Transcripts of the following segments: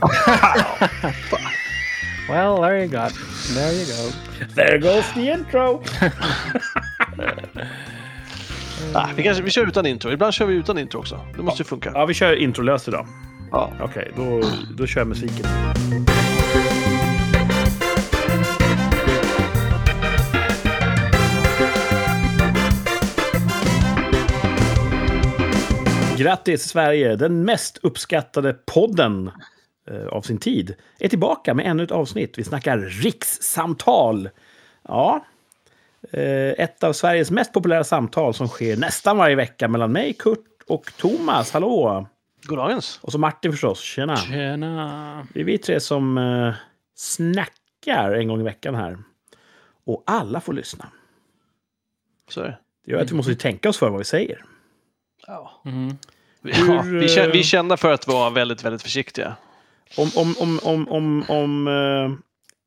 Well, there you go. There you go. There goes the intro! Ah, vi, kanske, vi kör utan intro. Ibland kör vi utan intro också. Det måste ju funka. Ja, vi kör introlöst idag. Ja. Okej, då, då kör jag musiken. Grattis Sverige! Den mest uppskattade podden av sin tid är tillbaka med ännu ett avsnitt. Vi snackar rikssamtal. Ja, eh, ett av Sveriges mest populära samtal som sker nästan varje vecka mellan mig, Kurt och Thomas. Hallå! Goddagens. Och så Martin förstås. Tjena! Tjena. Det är vi tre som eh, snackar en gång i veckan här. Och alla får lyssna. Så är det. Det gör att vi måste tänka oss för vad vi säger. Ja. Mm. Vi, ja, eh, vi är kända för att vara väldigt, väldigt försiktiga. Om, om, om, om, om, om, eh,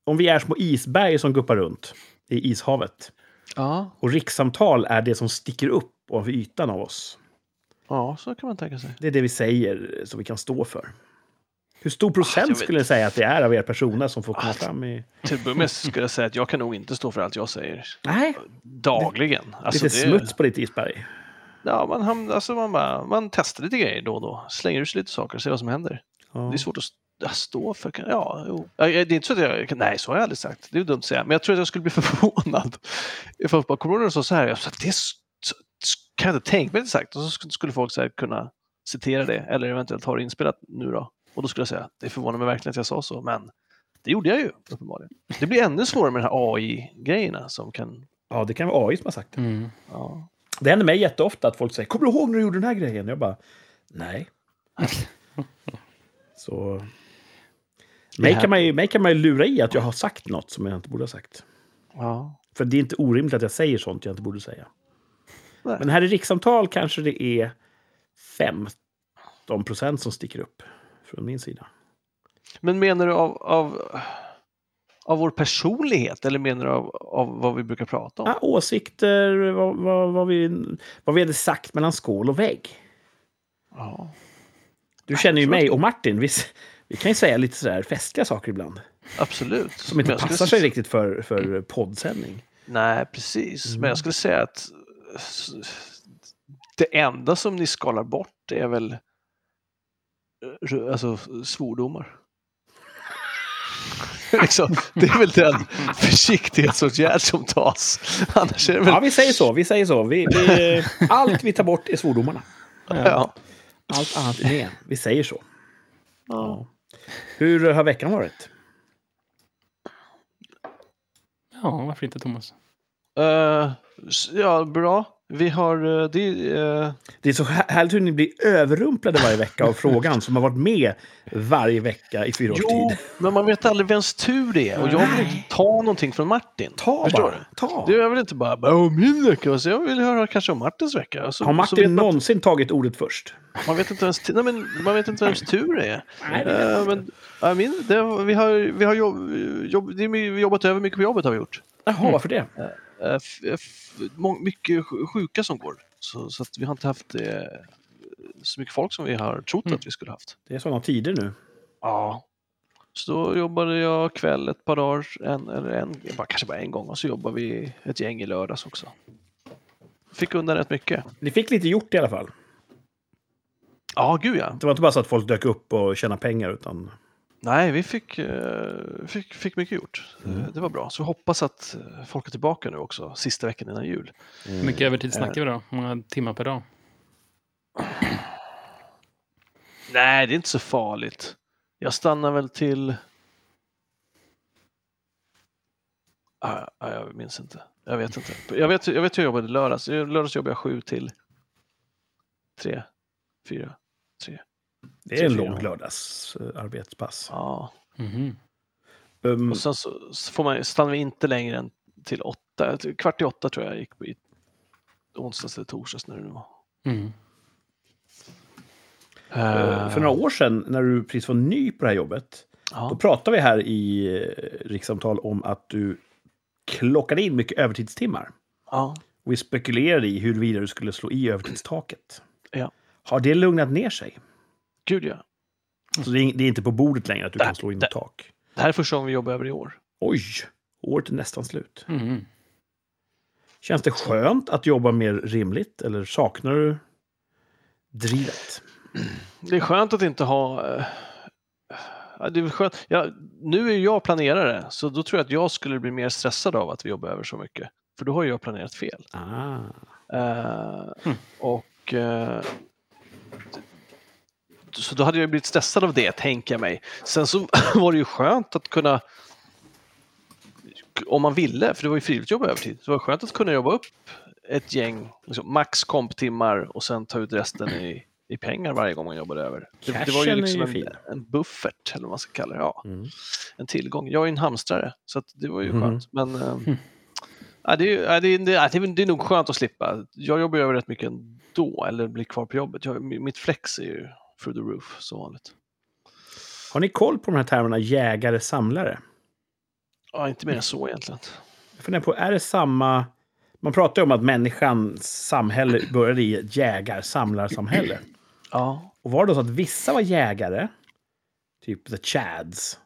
om vi är små isberg som guppar runt i ishavet Ja. och rikssamtal är det som sticker upp ovanför ytan av oss. ja, så kan man tänka sig. Det är det vi säger som vi kan stå för. Hur stor procent jag vet. skulle ni säga att det är av er personer som får komma fram i... Till att börja med skulle jag säga att jag kan nog inte stå för allt jag säger Nej, dagligen. Alltså, lite det- smuts på ditt isberg. Ja, man, alltså man, bara, man testar lite grejer då och då. Slänger ut sig lite saker och ser vad som händer. Ja. Det är svårt att att stå för. Ja, jo. Det är inte så att jag... Nej, så har jag aldrig sagt. Det är dumt att säga. Men jag tror att jag skulle bli förvånad. Ifall bara, kommer du sa så här? Jag sa, det kan jag inte tänka mig att jag sagt. Och så sk- skulle folk så här kunna citera det. Eller eventuellt ha det inspelat nu då. Och då skulle jag säga, det förvånar mig verkligen att jag sa så. Men det gjorde jag ju uppenbarligen. Det blir ännu svårare med de här AI-grejerna som kan... ja, det kan vara AI som har sagt det. Mm. Ja. Det händer mig jätteofta att folk säger Kommer du ihåg när du gjorde den här grejen? Jag bara Nej. Så... Mig kan, man ju, mig kan man ju lura i att jag har sagt något som jag inte borde ha sagt. ja. För det är inte orimligt att jag säger sånt jag inte borde säga. Nej. Men här i rikssamtal kanske det är 15 procent som sticker upp från min sida. Men menar du av, av, av vår personlighet eller menar du av, av vad vi brukar prata om? Ja, åsikter, vad, vad, vad, vi, vad vi hade sagt mellan skål och vägg. Ja. Du känner ju mig och Martin. Vi, vi kan ju säga lite sådär festliga saker ibland. Absolut. Som inte skulle passar s- sig riktigt för, för poddsändning. Nej, precis. Mm. Men jag skulle säga att det enda som ni skalar bort är väl eh, alltså, svordomar. liksom, det är väl den försiktighetsåtgärd som tas. Annars är väl... Ja, vi säger så. Vi säger så. Vi, vi, allt vi tar bort är svordomarna. Ja. Allt annat är med. Vi säger så. Ja. Hur har veckan varit? Ja, varför inte Thomas? S- ja, bra. Vi har... eh, det, eh, Det är så här- härligt hur ni blir överrumplade varje vecka av frågan som har varit med varje vecka i fyra års Jo, tid. men man vet aldrig vems tur det är. Och jag vill inte ta någonting från Martin. Ta Förstår bara. du? Ta. Jag vill inte bara, bara "Åh, min vecka. Så jag vill höra kanske om Martins vecka. Så, Har så Martin man, någonsin tagit ordet först? man, vet inte ens, nej, men man vet inte vems tur det är. Nej, det Eh, men, ja, min, det, vi har, vi har jobb, jobb, det är, vi jobbat över mycket på jobbet har vi gjort. Jaha, varför det? Eh, mycket sj- sjuka som går. Så, så vi har inte haft eh, så mycket folk som vi har trott Mm. att vi skulle haft. Det är sådana tider nu. Ja. Så då jobbade jag kväll ett par dagar, en, eller en, bara, kanske bara en gång, och så jobbade vi ett gäng i lördags också. Fick undan rätt mycket. Ni fick lite gjort i alla fall. Ja, gud ja. Det var inte bara så att folk dök upp och tjänade pengar, utan... Nej, vi fick, eh, fick, fick mycket gjort. Eh, Det var bra. Så vi hoppas att eh, folk är tillbaka nu också, sista veckan innan jul. Hur mycket övertid snackar vi då? Hur många timmar per dag? Nej, det är inte så farligt. Jag stannar väl till... Ah, ah, jag minns inte. Jag vet inte. Jag vet, jag vet hur jag jobbade lördags. Lördags jobbade jag sju till tre, fyra, tre. Det är en lång lördagsarbetspass. Ja. Mhm. Um, Och sen så, så får man, stannar vi inte längre än till åtta. Kvart i åtta tror jag gick på i onsdags eller torsdags när det nu var. Mm. eh, för några år sedan, när du precis var ny på det här jobbet, då Ja, pratade vi här i eh, rikssamtal om att du klockade in mycket övertidstimmar. ja. Och vi spekulerade i huruvida du skulle slå i övertidstaket. Ja. Har det lugnat ner sig? Gud ja. Så det är, det är inte på bordet längre att du Där- kan slå in där. tak. Det här är första gången vi jobbar över i år. Oj, året är nästan slut. Mm. Känns det skönt att jobba mer rimligt eller saknar du drivet? Det är skönt att inte ha... eh, Det är skönt. Ja, nu är jag planerare, så då tror jag att jag skulle bli mer stressad av att vi jobbar över så mycket. För då har jag planerat fel. Ah. Eh, Hmm. Och... eh, så då hade jag blivit stressad av det, tänker jag mig. Sen så var det ju skönt att kunna... Om man ville, för det var ju frivilligt jobba övertid, så det var skönt att kunna jobba upp ett gäng liksom, max komptimmar och sen ta ut resten i, i pengar varje gång man jobbade över. Det, det var ju liksom ju en, en buffert, eller vad man ska kalla det. Ja, Mm. en tillgång. Jag är ju en hamstrare, så att det var ju Mhm. skönt. Men Mm. ja, det, är, ju- ja, det, är, det, är, det är- det är nog skönt att slippa. Jag jobbar ju över rätt mycket ändå, eller blir kvar på jobbet. Jag, mitt flex är ju through the roof, som vanligt. Har ni koll på de här termerna jägare-samlare? Ja, inte mer än så egentligen. Jag funderar på, är det samma... Man pratar ju om att människans samhälle började i ett jägar-samlarsamhälle. Ja, Och var det så att vissa var jägare, typ the chads,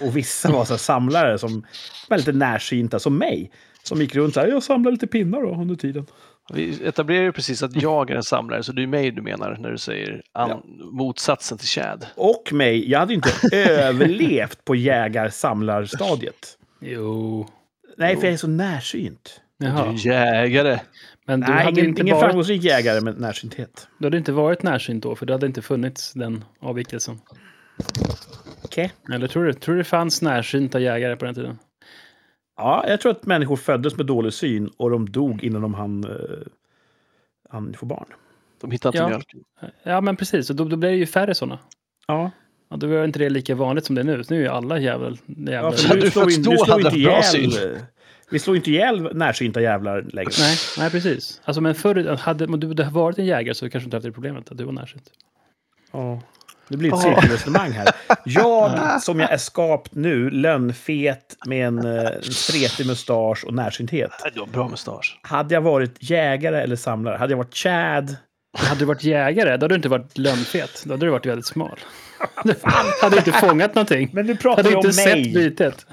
och vissa var så samlare som var lite närsynta, som mig, som gick runt så här, jag samlar lite pinnar då under tiden. Vi etablerar ju precis att jag är en samlare, så det är mig du menar när du säger an, motsatsen till Chad. Och mig, jag hade ju inte överlevt på jägar-samlarstadiet. Jo. Nej, för jag är så närsynt. Du Jaha. är jägare. Men du Nej, hade, ingen, inte ingen varit, framgångsrik jägare med närsynthet. du hade inte varit närsynt då, för det hade inte funnits den avvikelsen. Okej. Eller tror du, tror du det fanns närsynta jägare på den tiden? Ja, jag tror att människor föddes med dålig syn och de dog innan de hann, hann få barn. De hittar inte Ja. mjölken. Ja, men precis. Och då, då blir det ju färre sådana. Ja, Ja, då är inte det lika vanligt som det är nu. Nu är ju alla ja för nu slår vi, nu slår inte ihjäl... Vi slår inte ihjäl närsynta jävlar längre. Nej, nej, precis. Alltså, men förr, hade om du hade varit en jägare så kanske du inte haft det problemet att du var närsynt. Ja. Det blir ett Ja. cirkelresonemang här. Jag, som jag är skapt nu, lönnfet med en, eh, en spretig mustasch och närsynthet. Du har bra mustasch. Hade jag varit jägare eller samlare, hade jag varit chad, Hade du varit jägare, då hade du inte varit lönnfet. Då hade du varit väldigt smal. Du hade inte fångat någonting. Men Du pratar hade vi om inte sett mig. bytet.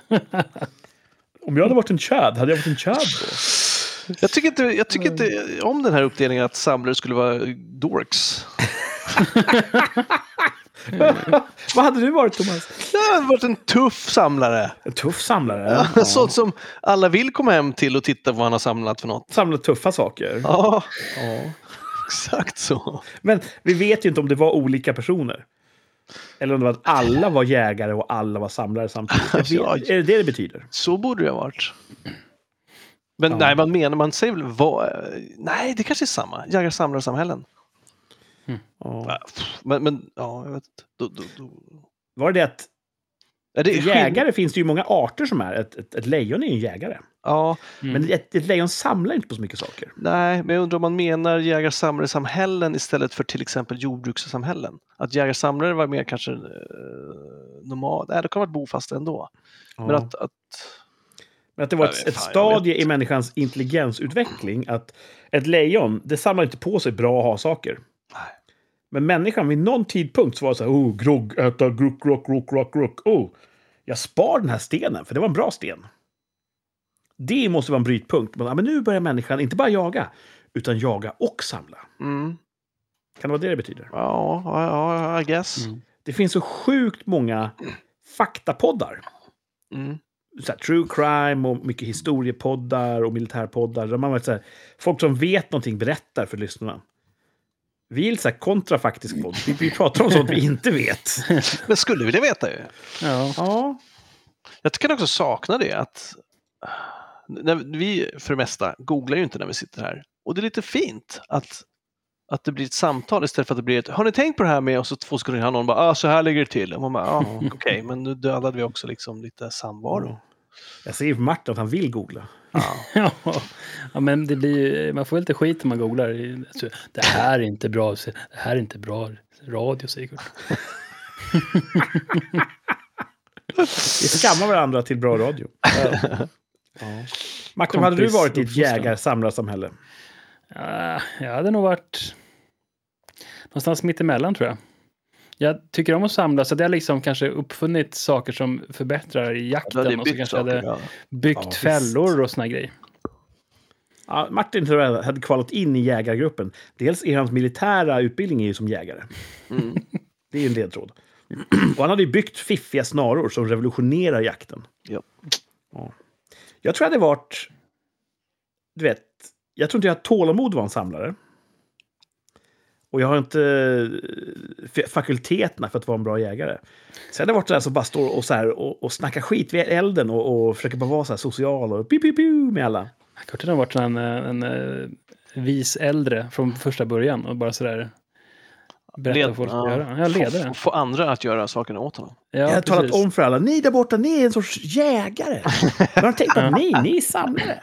Om jag hade varit en chad, hade jag varit en chad då? Jag tycker inte, jag tycker inte om den här uppdelningen att samlare skulle vara dorks. Vad hade du varit, Thomas? Jag hade varit en tuff samlare. En tuff samlare? Ja. Sånt som alla vill komma hem till och titta vad han har samlat för något. Samla tuffa saker. Ja, Ja. exakt så. Men vi vet ju inte om det var olika personer. Eller om det var att alla var jägare och alla var samlare samtidigt. Jag vet, Ja. är det det det betyder? Så borde det ha varit. Men Ja. nej, man menar, man säger väl vad... Nej, det kanske är samma. Jägar-samlarsamhällen. Ja. Men, men ja, jag vet inte. Då, då, då. Var det att Är det jägare finns det ju många arter som är. Ett, ett, ett lejon är ju en jägare. Ja, Mm. Men ett, ett lejon samlar inte på så mycket saker. nej, men jag undrar om man menar jägar-samlare-samhällen istället för till exempel jordbrukssamhällen. Att jägar-samlare var mer kanske eh, normal... Nej, det kan ha varit bofasta ändå. Men Ja. att, att... Men att det var ett, ett stadie i människans intelligensutveckling. Att ett lejon, det samlar inte på sig bra ha-saker. Nej. Men människan vid någon tidpunkt så var det så här, oh, grogg, äta, gruck, rock, rock, rock, rock. Oh, jag spar den här stenen, för det var en bra sten. Det måste vara en brytpunkt. Men, ja, men nu börjar människan inte bara jaga, utan jaga och samla. Mm, Kan det vara det det betyder? ja, ja, ja, I guess. Mm. Det finns så sjukt många faktapoddar. Mm. så här, true crime och mycket historiepoddar och militärpoddar. Där man, vet så här, folk som vet någonting berättar för lyssnarna. Vi är lite så här kontrafaktisk podd. Vi, vi pratar om sånt vi inte vet. Men skulle vilja veta ju. Ja. Ja, Jag kan också sakna det att när vi för det mesta googlar ju inte när vi sitter här. Och det är lite fint att, att det blir ett samtal istället för att det blir ett Har ni tänkt på det här med? Och så två sekunder innan någon bara ah, så här ligger det till. Och man bara ah, okej, men nu dödade vi också liksom lite samvaro. jag ser ju på Martin att han vill googla. Ja. ja, men det blir ju, man får lite skit när man googlar. Alltså, Det här är inte bra. Det här är inte bra radio, säger Kurt. Vi skammar varandra till bra radio. Ja. Martin, hade du varit i ett jägar-samlarsamhälle? Ja, jag hade nog varit någonstans mitt emellan tror jag. Jag tycker om att samla, så det har liksom kanske uppfunnit saker som förbättrar i jakten. Ja, och så kanske saker. hade byggt Ja, fällor och såna grejer. Ja, Martin tror jag hade kvalat in i jägargruppen. Dels är hans militära utbildning är ju som jägare. Mm. Det är ju en ledtråd. Och han hade ju byggt fiffiga snaror som revolutionerar jakten. Ja. Ja. Jag tror jag hade varit... Du vet, jag tror inte jag har tålamod att vara en samlare. Och jag har inte eh, fakulteterna för att vara en bra jägare. Sen har det varit det där som bara står och, så här, och, och snackar skit vid elden och, och försöker bara vara så här social och piu, piu, piu med alla. Kurt har varit en, en, en vis äldre från första början och bara sådär berätta Led- vad folk ska ja. göra. Jag leder Få, det. få andra att göra sakerna åt honom. Ja, jag har talat precis. om för alla, ni där borta, ni är en sorts jägare. Men har tänkt att ni, ni är samlare.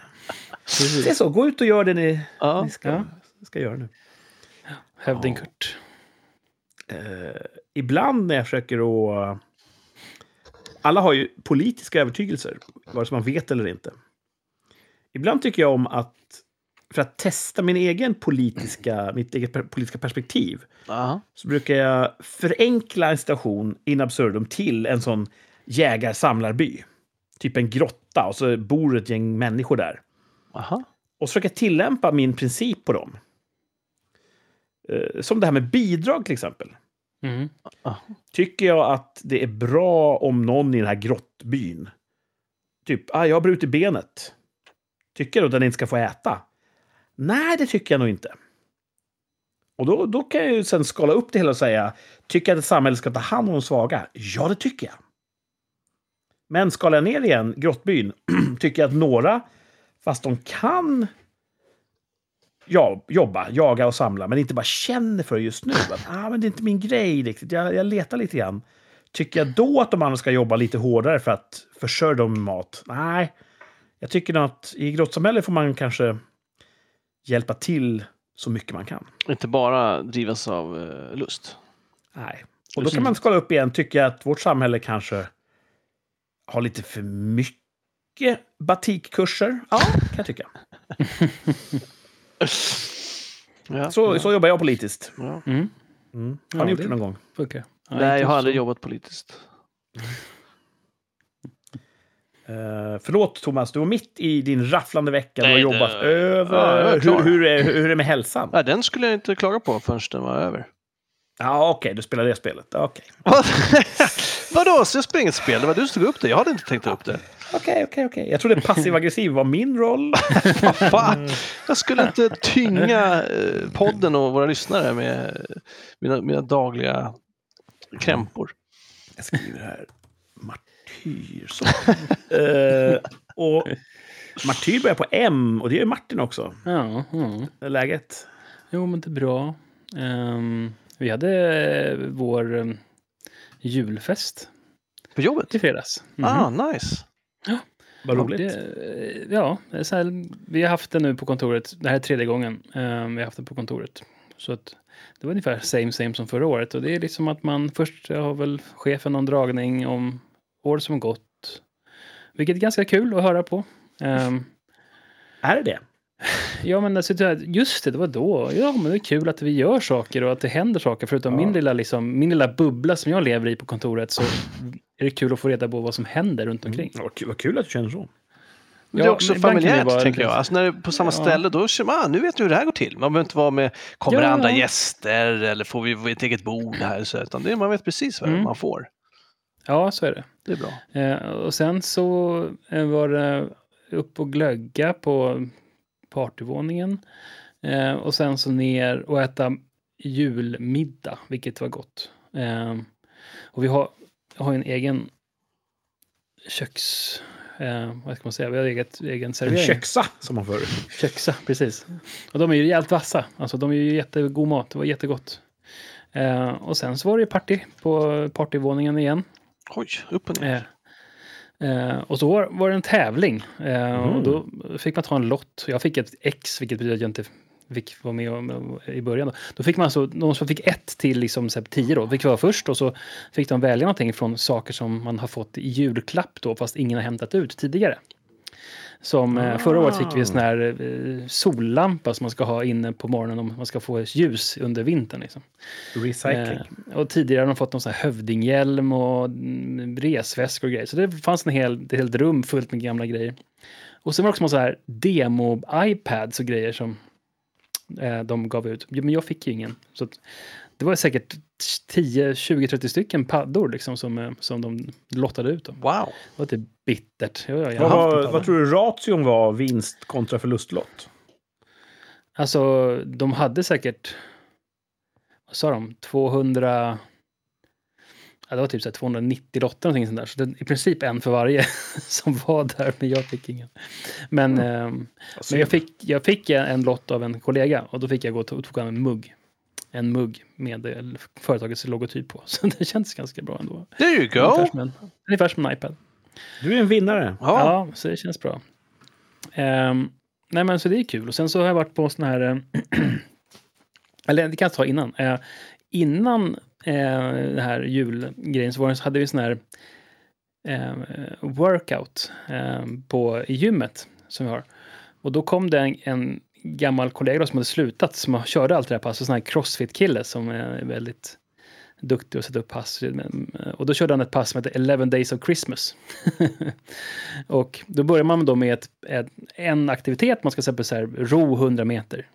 Det är så, gå ut och gör det ni, Ja. ni ska, Ja. ska göra nu. Hövding Ja. Kurt. Eh, ibland när jag försöker att... Alla har ju politiska övertygelser, vare sig man vet eller inte. Ibland tycker jag om att, för att testa min egen politiska, mitt eget politiska perspektiv, Ja. så brukar jag förenkla en situation in absurdum till en sån jägar-samlarby. Typ en grotta och så bor ett gäng människor där. Aha. Och så försöka tillämpa min princip på dem. Eh, Som det här med bidrag till exempel. Mm. Tycker jag att det är bra om någon i den här grottbyn, typ, ah, jag har brutit benet. Tycker du att den inte ska få äta? Nej, det tycker jag nog inte. Och då, då kan jag ju sen skala upp det hela och säga, tycker jag att ett samhälle ska ta hand om de svaga? Ja, det tycker jag. Men skalar jag ner igen, grottbyn, tycker jag att några, fast de kan ja, jobba, jaga och samla, men inte bara känner för det just nu. Att, ah, men det är inte min grej riktigt. Jag, jag letar lite grann. Tycker jag då att de andra ska jobba lite hårdare för att försörja dem med mat? Nej. Jag tycker nog att i grottsamhället får man kanske hjälpa till så mycket man kan. Inte bara drivas av eh, lust. Nej. Och då kan man skala upp igen. Tycker jag att vårt samhälle kanske har lite för mycket batikkurser? Ja, kan jag tycka. Ja. Så, så jobbar jag politiskt. Ja. Mm. Mm. Har Ja, ni gjort det- det någon gång? Funkar. Ja, Nej, inte jag har så. aldrig jobbat politiskt. Uh, förlåt Thomas, du var mitt i din rafflande vecka. Nej, du har det- jobbat över. Ja, hur, hur, är, hur är det med hälsan? Nej, den skulle jag inte klaga på förrän den var över. Ja, okej, du spelar det spelet. Okej, Vadå? Så jag spelar inget spel? Det var du som tog upp det. Jag hade inte tänkt ta upp det. Okej, okej. okej. Jag trodde passiv-aggressiv var min roll. Fan, jag skulle inte tynga eh, podden och våra lyssnare med mina, mina dagliga krämpor. Jag skriver här. Martyr. Så. Eh, och Martyr börjar på M och det gör Martin också. Ja, ja. Läget. Jo, men det är bra. Ehm, vi hade eh, vår um, julfest På jobbet? i fredags. Mhm. Ah, nice. Vad Ja, roligt. Ja, det så här, vi har haft det nu på kontoret. Det här är tredje gången ehm, vi har haft det på kontoret. Så att det var ungefär same same som förra året. Och det är liksom att man först har väl chefen någon dragning om år som gått. Vilket är ganska kul att höra på. Ehm, Är det det? Ja, men alltså, det- just det, det var då. Ja, men det är kul att vi gör saker och att det händer saker. Förutom Ja. min, lilla, liksom, min lilla bubbla som jag lever i på kontoret så är det kul att få reda på vad som händer runt omkring. Mm, vad, kul, vad kul att du känner så. Men det är också det familjärt, vara tänker jag. Alltså när det är på samma Ja. ställe, då känner man, ah, nu vet du hur det här går till. Man behöver inte vara med, kommer Ja, andra ja. gäster eller får vi ett eget bord här? Så, utan det, man vet precis vad Mm. man får. Ja, så är det. Det är bra. Eh, och sen så eh, var det upp och glögga på partyvåningen. Eh, och sen så ner och äta julmiddag, vilket var gott. Eh, och vi har, har en egen köks... Eh, vad ska man säga? Vi har eget, egen En servering. köksa, som man förr. Köksa, precis. Och de är ju jävligt vassa. Alltså de är ju jättegod mat. Det var jättegott. Eh, och sen så var det ju party på partyvåningen igen. Oj, upp och ner. Eh, och så var, var det en tävling. Eh, Mm. Och då fick man ta en lott. Jag fick ett X, vilket betyder att jag inte fick vara med om, i början. Då. då fick man alltså, de som fick ett till liksom, så här, tio då, fick vara först. Och så fick de välja någonting från saker som man har fått i julklapp då, fast ingen har hämtat ut tidigare. Som eh, förra året fick vi Ah. en sån här eh, sollampa som man ska ha inne på morgonen om man ska få ljus under vintern. Liksom. Recycling. Eh, och tidigare har de fått någon sån här hövdinghjälm och mm, resväskor och grejer. Så det fanns en hel, ett helt rum fullt med gamla grejer. Och sen var det också så här demo-iPads och grejer som eh, de gav ut. Men jag fick ju ingen. Så att, det var säkert 10, 20, 30 stycken paddor liksom, som, eh, som de lottade ut. Dem. Wow. Det var typ bittert. Ja, ja, jag Vad, var, vad tror du ration var vinst kontra förlustlott? Alltså, de hade säkert, vad sa de, 200, ja, det var typ så här 290 lotter någonting sånt där. Så det i princip en för varje som var där, men jag fick ingen. Men, ehm, men jag, fick, jag fick en, en lott av en kollega och då fick jag gå och tog en mugg. En mugg med eh, företagets logotyp på. Så det känns ganska bra ändå. There you Ungefär go. som en, ungefär som en iPad. Du är en vinnare. Ja. Ja, så det känns bra. Ehm, nej, men så det är kul. Och sen så har jag varit på sån här... eh, eller det kan jag ta innan. Eh, innan eh, den här julgrejen så, var det, så hade vi sån här eh, workout på, i gymmet som vi har. Och då kom det en, en gammal kollega som hade slutat, som körde allt det här passet, sån här crossfit-kille som är väldigt duktig att sätta upp pass. Och då körde han ett pass som heter 11 Days of Christmas. och då börjar man då med ett, ett, en aktivitet, man ska sätta så här, ro 100 meter.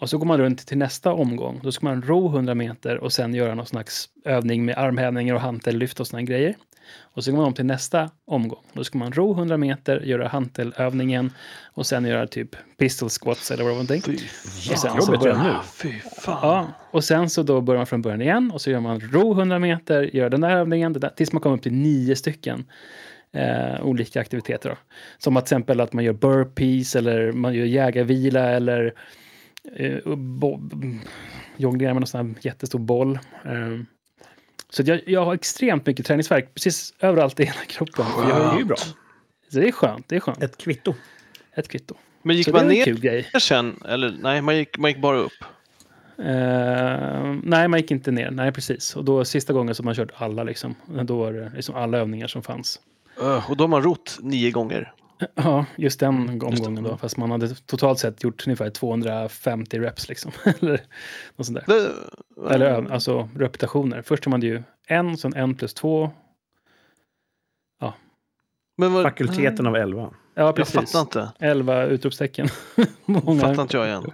Och så går man runt till nästa omgång. Då ska man ro 100 meter och sen göra någon slags övning med armhävningar och hantellyft och såna här grejer. Och så går man om till nästa omgång. Då ska man ro 100 meter, göra hantelövningen och sen göra typ pistol squats eller vad det var någonting. Fy Och sen så börjar- redan nu. Fy fan. Ja, och sen så då börjar man från början igen och så gör man ro 100 meter, gör den där övningen, där, tills man kommer upp till nio stycken eh, olika aktiviteter. Då. Som att till exempel att man gör burpees eller man gör jägarvila eller eh, jonglerar med en sån här jättestor boll. Eh, så jag, jag har extremt mycket träningsvärk precis överallt i hela kroppen. Ja, jag, det är ju bra. så det är skönt, det är skönt. Ett, Ett kvitto. kvitto. Men gick Så man ner sen? Eller nej, man gick, man gick bara upp. Eh, nej, man gick inte ner. Nej, precis. Och då sista gången som man kört alla, liksom, då var det liksom alla övningar som fanns. Öh, och då har man rott nio gånger. Ja, just den omgången då. Fast man hade totalt sett gjort ungefär 250 reps liksom. Eller något sånt där. Det, Eller ö- alltså repetitioner. Först har man ju en, sen en plus två. men vad, Fakulteten av 11. Ja, Jag precis. fattar inte. Elva utropstecken. Många. Fattar inte jag igen.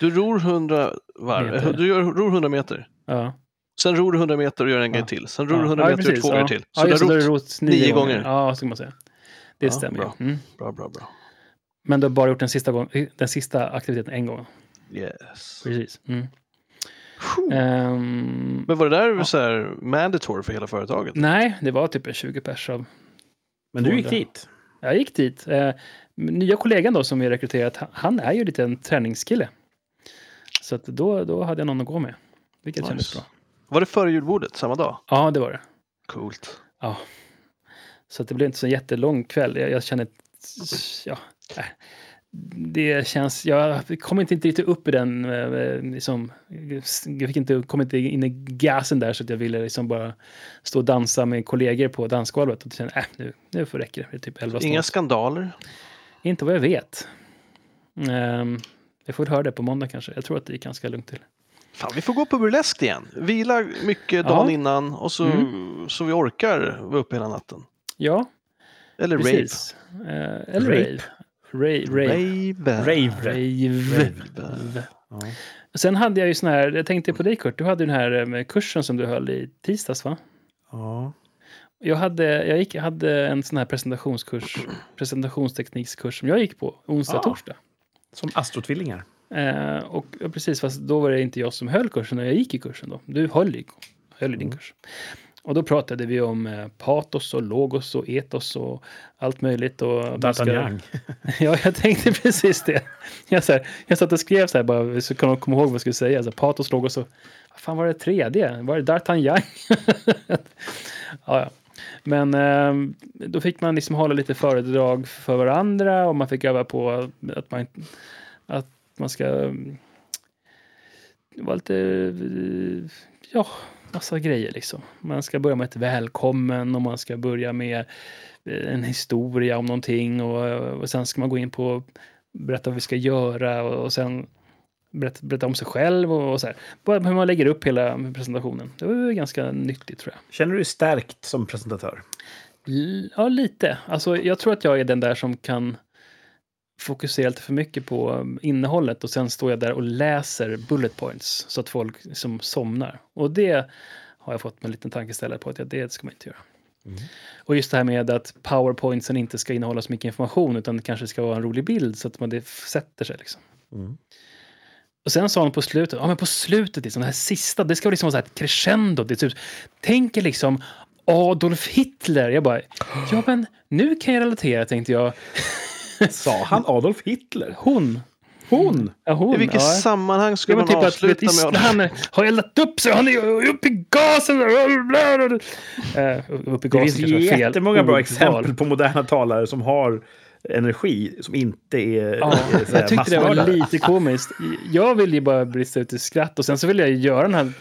Du ror 100 varv. Meter. Du gör, ror 100 meter. Ja. Sen ror du 100 meter och gör en Ja. grej till. Sen ror du Ja. 100 ja, meter och gör två ja. gånger till. Ja, Så just du har rott nio, nio gånger. gånger. Ja, så kan man säga. Det Ja, stämmer. bra. ju. Mm. Bra, bra, bra. Men du har bara gjort den sista, gång, den sista aktiviteten en gång. Yes. Precis. Mm. Ehm, Men var det där så här mandatory för hela företaget? nej, det var typ en 20 pers av Men du gick 200. dit. Jag gick dit. Eh, nya kollegan då som vi rekryterat, han- är ju lite en träningskille. Så att då, då hade jag någon att gå med. Vilket kändes Nice. bra. Var det före julbordet samma dag? Ja, det var det. Coolt. Så det blev inte så jättelång kväll. Jag, jag känner... Ja, äh, det känns... Jag kom inte riktigt upp i den... eh, Liksom, jag fick inte, kom inte in i gasen där så att jag ville liksom bara stå och dansa med kollegor på dansgolvet. Och kände, äh, nu, nu får det räcka. Det är typ 11 Inga skandaler? Inte vad jag vet. Um, jag får höra det på måndag kanske. Jag tror att det gick ganska lugnt till. Fan, vi får gå på burlesk igen. Vila mycket Ja. dagen innan och så, Mm. så vi orkar vara uppe hela natten. Ja, Eller precis. Eh, eller Rape. rave. Rave. Rave. rave. Rave. Rave. Ja. Sen hade jag ju sån här, jag tänkte på dig Kurt, du hade den här eh, kursen som du höll i tisdags va? Ja. Jag hade, jag gick, hade en sån här presentationskurs, presentationsteknikskurs som jag gick på onsdag, Ah. torsdag. Som astrotvillingar. Eh, och ja, precis, fast då var det inte jag som höll kursen när jag gick i kursen då. Du höll i, höll i din Mm. kurs. Och då pratade vi om eh, patos och logos och etos och allt möjligt. Och ska- D'Artagnan. Ja, jag tänkte precis det. Jag, så här, jag satt och skrev så här bara, så kan de komma ihåg vad jag skulle säga. Så här, patos, logos och... Vad fan var det tredje? Var det D'Artagnan? ja, ja. Men eh, då fick man liksom hålla lite föredrag för varandra och man fick öva på att man, att man ska... eh, Det var lite... Ja, massa grejer liksom. Man ska börja med ett välkommen och man ska börja med eh, en historia om någonting och, och sen ska man gå in på berätta vad vi ska göra och, och sen berätta, berätta om sig själv och, och så här. Bara hur man lägger upp hela presentationen. Det var ganska nyttigt tror jag. Känner du dig stärkt som presentatör? Ja, lite. Alltså, jag tror att jag är den där som kan fokusera lite för mycket på um, innehållet och sen står jag där och läser bullet points så att folk som somnar. Och det har jag fått en liten tankeställare på att ja, det ska man inte göra. Och just det här med att powerpointsen inte ska innehålla så mycket information utan det kanske ska vara en rolig bild så att man det sätter sig. Liksom. Mm. Och sen sa hon på slutet, ja men på slutet, liksom, det här sista, det ska vara liksom vara så här ett crescendo. Det typ, tänk er liksom Adolf Hitler. Jag bara, ja men nu kan jag relatera tänkte jag. Sa han Adolf Hitler? Hon. Hon? Ja, hon. I vilket ja. sammanhang skulle man typ att avsluta med han har eldat upp sig, han är uppe i gasen. Uh, uppe i Det gasen finns var fel jättemånga bra exempel på moderna talare som har energi som inte är Ja, eh, så här jag tyckte det var lite komiskt. Jag ville ju bara brista ut i skratt och sen så ville jag ju göra den här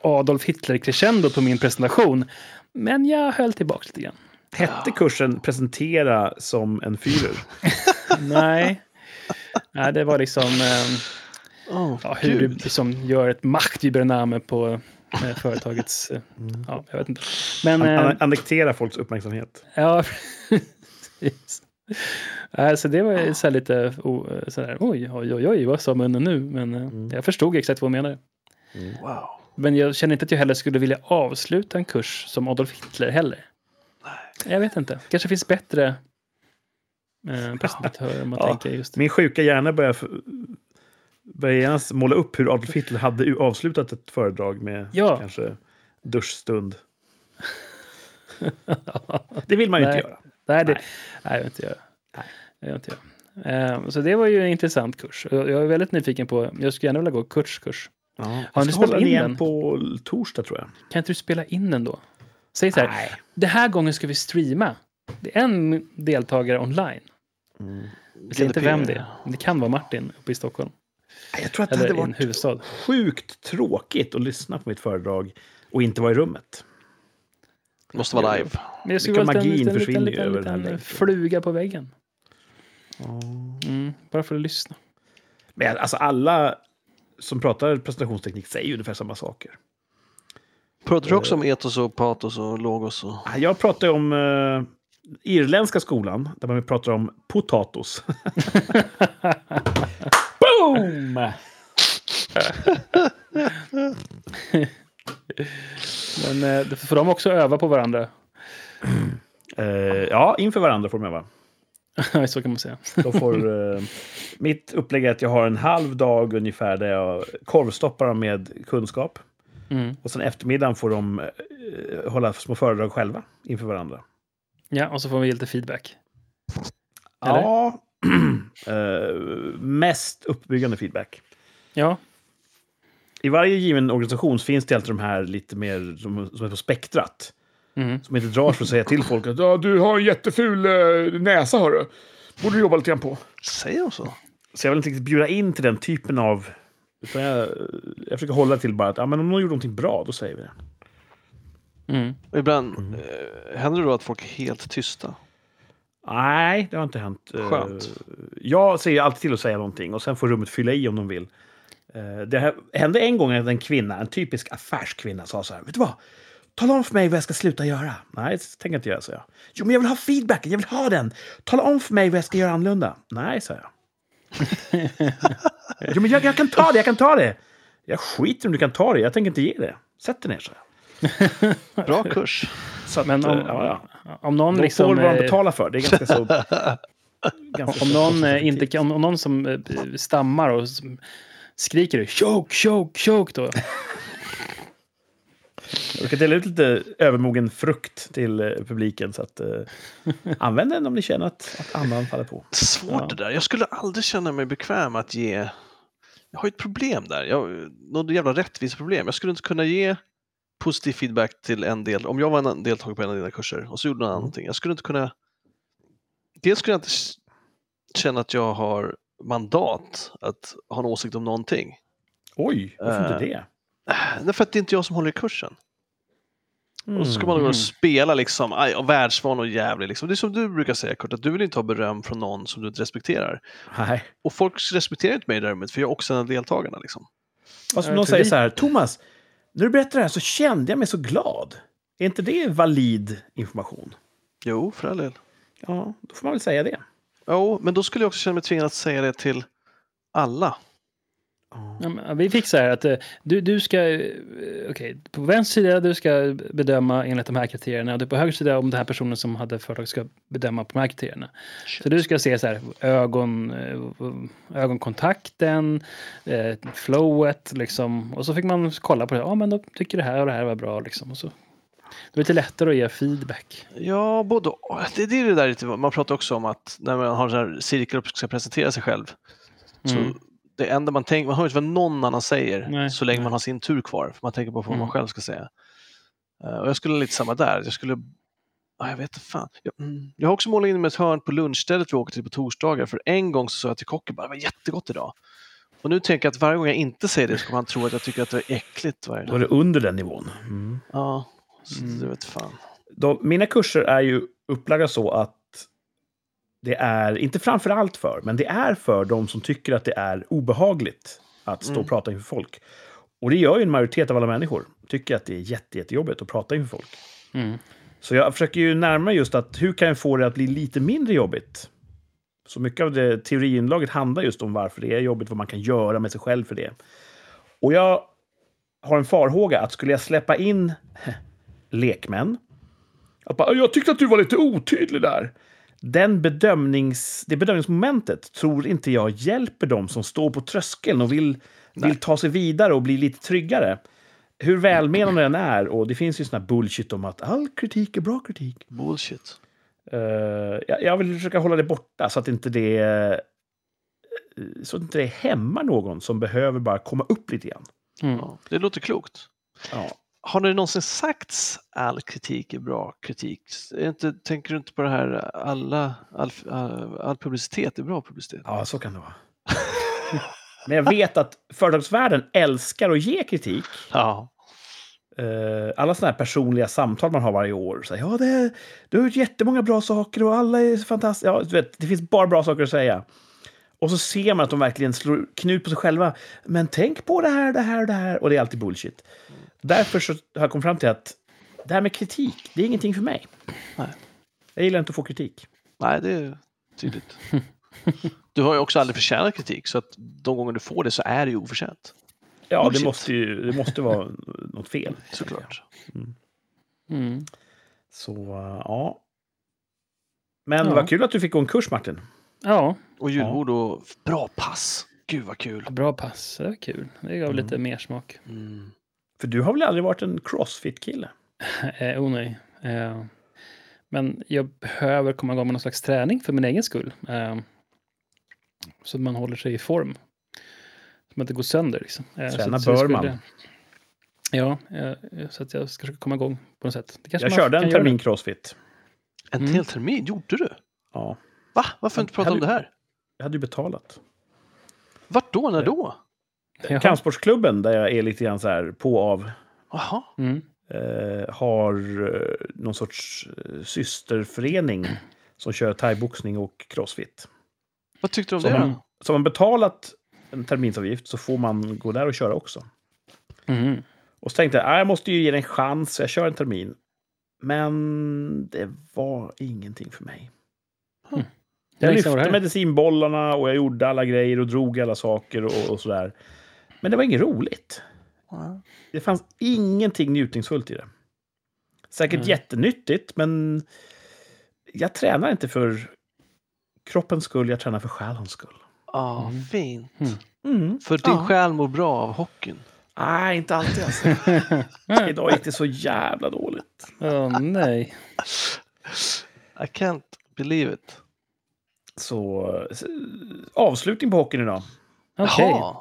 Adolf Hitler-crescendo på min presentation. Men jag höll tillbaka lite grann. Hette kursen presentera som en Führer? Nej. Nej, det var liksom eh, Oh, ja, hur du liksom gör ett maktübername på eh, företagets... Eh, ja, jag vet inte. Men... An- Eh, an- annektera folks uppmärksamhet. ja, precis. Alltså det var ju så här lite o, så här, oj, oj, oj, oj, vad sa munnen nu? Men eh, jag förstod exakt vad hon menade. Wow. Men jag känner inte att jag heller skulle vilja avsluta en kurs som Adolf Hitler heller. Jag vet inte. kanske finns bättre eh, presentatörer om man Ja. tänker just. Min sjuka hjärna börjar, börjar genast måla upp hur Adolf Hitler hade avslutat ett föredrag med Ja. kanske duschstund. Det vill man ju Nej. inte göra. Nej, det, Nej. nej. jag vill inte göra. Jag vill inte göra. Eh, så det var ju en intressant kurs. Jag är väldigt nyfiken på, jag skulle gärna vilja gå Kurts kurs. Ja. Har Jag ni ska hålla spelat den in igen den? på torsdag tror jag. Kan inte du spela in den då? Säg så här, Nej. det här gången ska vi streama. Det är en deltagare online. Mm. Jag säger inte vem det är. Det kan vara Martin uppe i Stockholm. Jag tror att det Eller hade en varit huvudstad. sjukt tråkigt att lyssna på mitt föredrag och inte vara i rummet. Måste vara live. Men jag skulle en magin liten, liten, försvinner ju liten, över den här liten länken. fluga på väggen. Mm, bara för att lyssna. Men alltså alla som pratar presentationsteknik säger ju ungefär samma saker. Pratar du också om etos och patos och logos? Och... Jag pratar om uh, irländska skolan, där man pratar om potatos. Boom! Men eh, det får de också öva på varandra. Eh, ja, inför varandra får de öva. så kan man säga. De får, eh, mitt upplägg är att jag har en halv dag ungefär där jag korvstoppar dem med kunskap. Mm. Och sen eftermiddagen får de eh, hålla små föredrag själva inför varandra. Ja, och så får vi lite feedback. Eller? Ja, eh, mest uppbyggande feedback. Ja, I varje given organisation finns det alltid de här lite mer som, som är på spektrat. mm. Som inte drar för att säga till folk att ja, du har en jätteful eh, näsa, hörru. Borde du jobba lite grann på. Säger de så? Så jag vill inte riktigt bjuda in till den typen av... Utan jag, jag försöker hålla till bara att ja, men om någon gjorde någonting bra, då säger vi det. Mm. Ibland eh, händer det då att folk är helt tysta. Nej, det har inte hänt. Eh, Skönt. Jag säger alltid till att säga någonting och sen får rummet fylla i om de vill. Eh, Det här- hände en gång att en kvinna, en typisk affärskvinna, sa så här. Vet du vad? Tala om för mig vad jag ska sluta göra. Nej, det tänker jag inte göra, så jag. Jo, men jag vill ha feedbacken, jag vill ha den. Tala om för mig vad jag ska göra annorlunda. Nej, sa jag. jo, men jag, jag kan ta det, jag kan ta det. Jag skiter om du kan ta det, jag tänker inte ge det. Sätt dig ner, jag. Bra kurs. Så att, Men om, eh, ja, ja. om någon liksom... får vad de eh, betalar för. Det är ganska så... ganska Om så någon, eh, inte, om, om någon som stammar och s- skriker choke, choke, choke då. Jag kan dela ut lite övermogen frukt till eh, publiken. Så att, eh, använd den om ni känner att, att andan faller på. Svårt Ja. det där. Jag skulle aldrig känna mig bekväm att ge... Jag har ju ett problem där. Jag, något jävla rättviseproblem. Jag skulle inte kunna ge positiv feedback till en del. Om jag var en deltagare på en av dina kurser och så gjorde någon annan någonting. Jag skulle inte kunna... Dels skulle jag inte känna att jag har mandat att ha en åsikt om någonting. Oj, varför Eh. inte det? Nej, för att det är inte jag som håller i kursen. Och så ska man gå Mm. och spela liksom, aj, och världsvan och jävlig. Liksom. Det är som du brukar säga Kurt, att du vill inte ha beröm från någon som du inte respekterar. Nej. Och folk respekterar inte mig i det här rummet, för jag är också en av deltagarna. Liksom. Alltså, någon säger vi- så här, Thomas, när du berättade det här så kände jag mig så glad. Är inte det valid information? Jo, för all del. Ja, då får man väl säga det. Jo, men då skulle jag också känna mig tvingad att säga det till alla. Ja, Vi fick så här att eh, du, du ska, eh, okej, på vänster sida du ska bedöma enligt de här kriterierna och du på höger sida om den här personen som hade företag ska bedöma på de här kriterierna. Så du ska se så här ögon, eh, ögonkontakten, flowet liksom. Och så fick man kolla på det. Ja, men då tycker det här och det här var bra liksom. Och så. Det är lite lättare att ge feedback. Ja, både det, det är det där lite, man pratar också om att när man har en cirkel och ska presentera sig själv. Så Mm. Det enda man tänker, man hör inte vad någon annan säger Nej, så länge man har sin tur kvar. För man tänker på vad man Mm. själv ska säga. Eh, och jag skulle lite samma där. Jag skulle, ah, jag vet inte fan. Jag, mm, jag har också målat in mig ett hörn på lunchstället vi åker till på torsdagar. För en gång så sa jag till kocken bara, det var jättegott idag. Och nu tänker jag att varje gång jag inte säger det så kommer han tro att jag tycker att det är äckligt varje Då dag. är det under den nivån. Mm. Ja, så Mm. det vet fan. Då, mina kurser är ju upplagda så att det är, inte framför allt för, men det är för de som tycker att det är obehagligt att stå Mm. och prata inför folk. Och det gör ju en majoritet av alla människor. Tycker att det är jätte, jättejobbigt att prata inför folk. Mm. Så jag försöker ju närma just att hur kan jag få det att bli lite mindre jobbigt? Så mycket av det teoriinlaget handlar just om varför det är jobbigt, vad man kan göra med sig själv för det. Och jag har en farhåga att skulle jag släppa in lekmän, att bara, jag tyckte att du var lite otydlig där. Den bedömnings, det bedömningsmomentet tror inte jag hjälper dem som står på tröskeln och vill, vill ta sig vidare och bli lite tryggare. Hur välmenande den är, och det finns ju sån här bullshit om att all kritik är bra kritik. Bullshit. Eh, jag, jag vill försöka hålla det borta så att inte det, eh, så att inte det hämmar någon som behöver bara komma upp lite grann. Mm. Ja, det låter klokt. Ja. Har det någonsin sagts all kritik är bra kritik? Är inte, tänker du inte på det här alla, all, all, publicitet är bra publicitet? ja, så kan det vara. Men jag vet att företagsvärlden älskar att ge kritik. Ja. Eh, alla sådana här personliga samtal man har varje år. Så här, ja, det, du har gjort jättemånga bra saker och alla är fantastiska. Ja, du vet, det finns bara bra saker att säga. Och så ser man att de verkligen slår knut på sig själva. Men tänk på det här, det här och det här. Och det är alltid bullshit. Därför så har jag kommit fram till att det här med kritik, det är ingenting för mig. Nej. Jag gillar inte att få kritik. Nej, det är tydligt. Du har ju också aldrig förtjänat kritik, så att de gånger du får det så är det ju oförtjänt. Ja, det måste ju det måste vara något fel. Såklart. Mm. Så, uh, ja. Men Ja. vad kul att du fick gå en kurs, Martin. Ja, Och julbord och bra pass. Gud vad kul. bra pass. Det var kul. Det gav lite mer smak. Mm. För du har väl aldrig varit en crossfit-kille? Eh, oh nej. Eh, men jag behöver komma igång med någon slags träning för min egen skull. Eh, så att man håller sig i form. Så man inte går sönder. Liksom. Eh, Träna att- så jag bör man. Ja, eh, så att jag ska försöka komma igång på något sätt. Jag körde en termin crossfit. En Mm. hel termin, gjorde du? Ja, Va? Varför inte prata om det här? jag hade ju betalat. Vart då? När då? Jaha. Kampsportsklubben, där jag är lite grann så här på och av. Mm. eh, har eh, någon sorts eh, systerförening som kör thaiboxning och crossfit. Vad tyckte du om Så det man, så har man betalat en terminsavgift så får man gå där och köra också. Mhm. Och så tänkte jag, "Ah, jag måste ju ge det en chans, så jag kör en termin. Men det var ingenting för mig. Hur Jag lyfte medicinbollarna och jag gjorde alla grejer och drog alla saker och, och sådär. Men det var inget roligt. Ja. Det fanns ingenting njutningsfullt i det. Säkert Nej. jättenyttigt, men jag tränar inte för kroppens skull, jag tränar för själens skull. Ah, Mm. fint. Mm. Mm. För din Ja. själ mår bra av hockeyn. Nej, inte alltid alltså. Idag gick det så jävla dåligt. Åh nej. I can't believe it. Så, så avslutning på hockeyn idag. Okej. Jaha.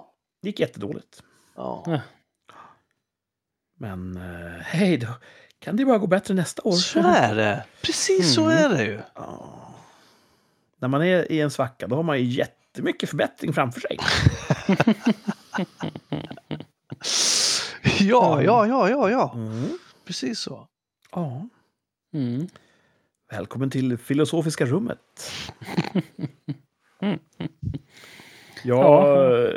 Det gick jättedåligt. Ja. Ja. Men eh, hej då. Kan det bara gå bättre nästa år? Så är det. Precis så Mm. är det ju. Ja. När man är i en svacka, då har man ju jättemycket förbättring framför sig. Ja, ja, ja, ja, ja. Mm. Precis så. Ja, Mm. välkommen till Filosofiska rummet. Ja, Ja.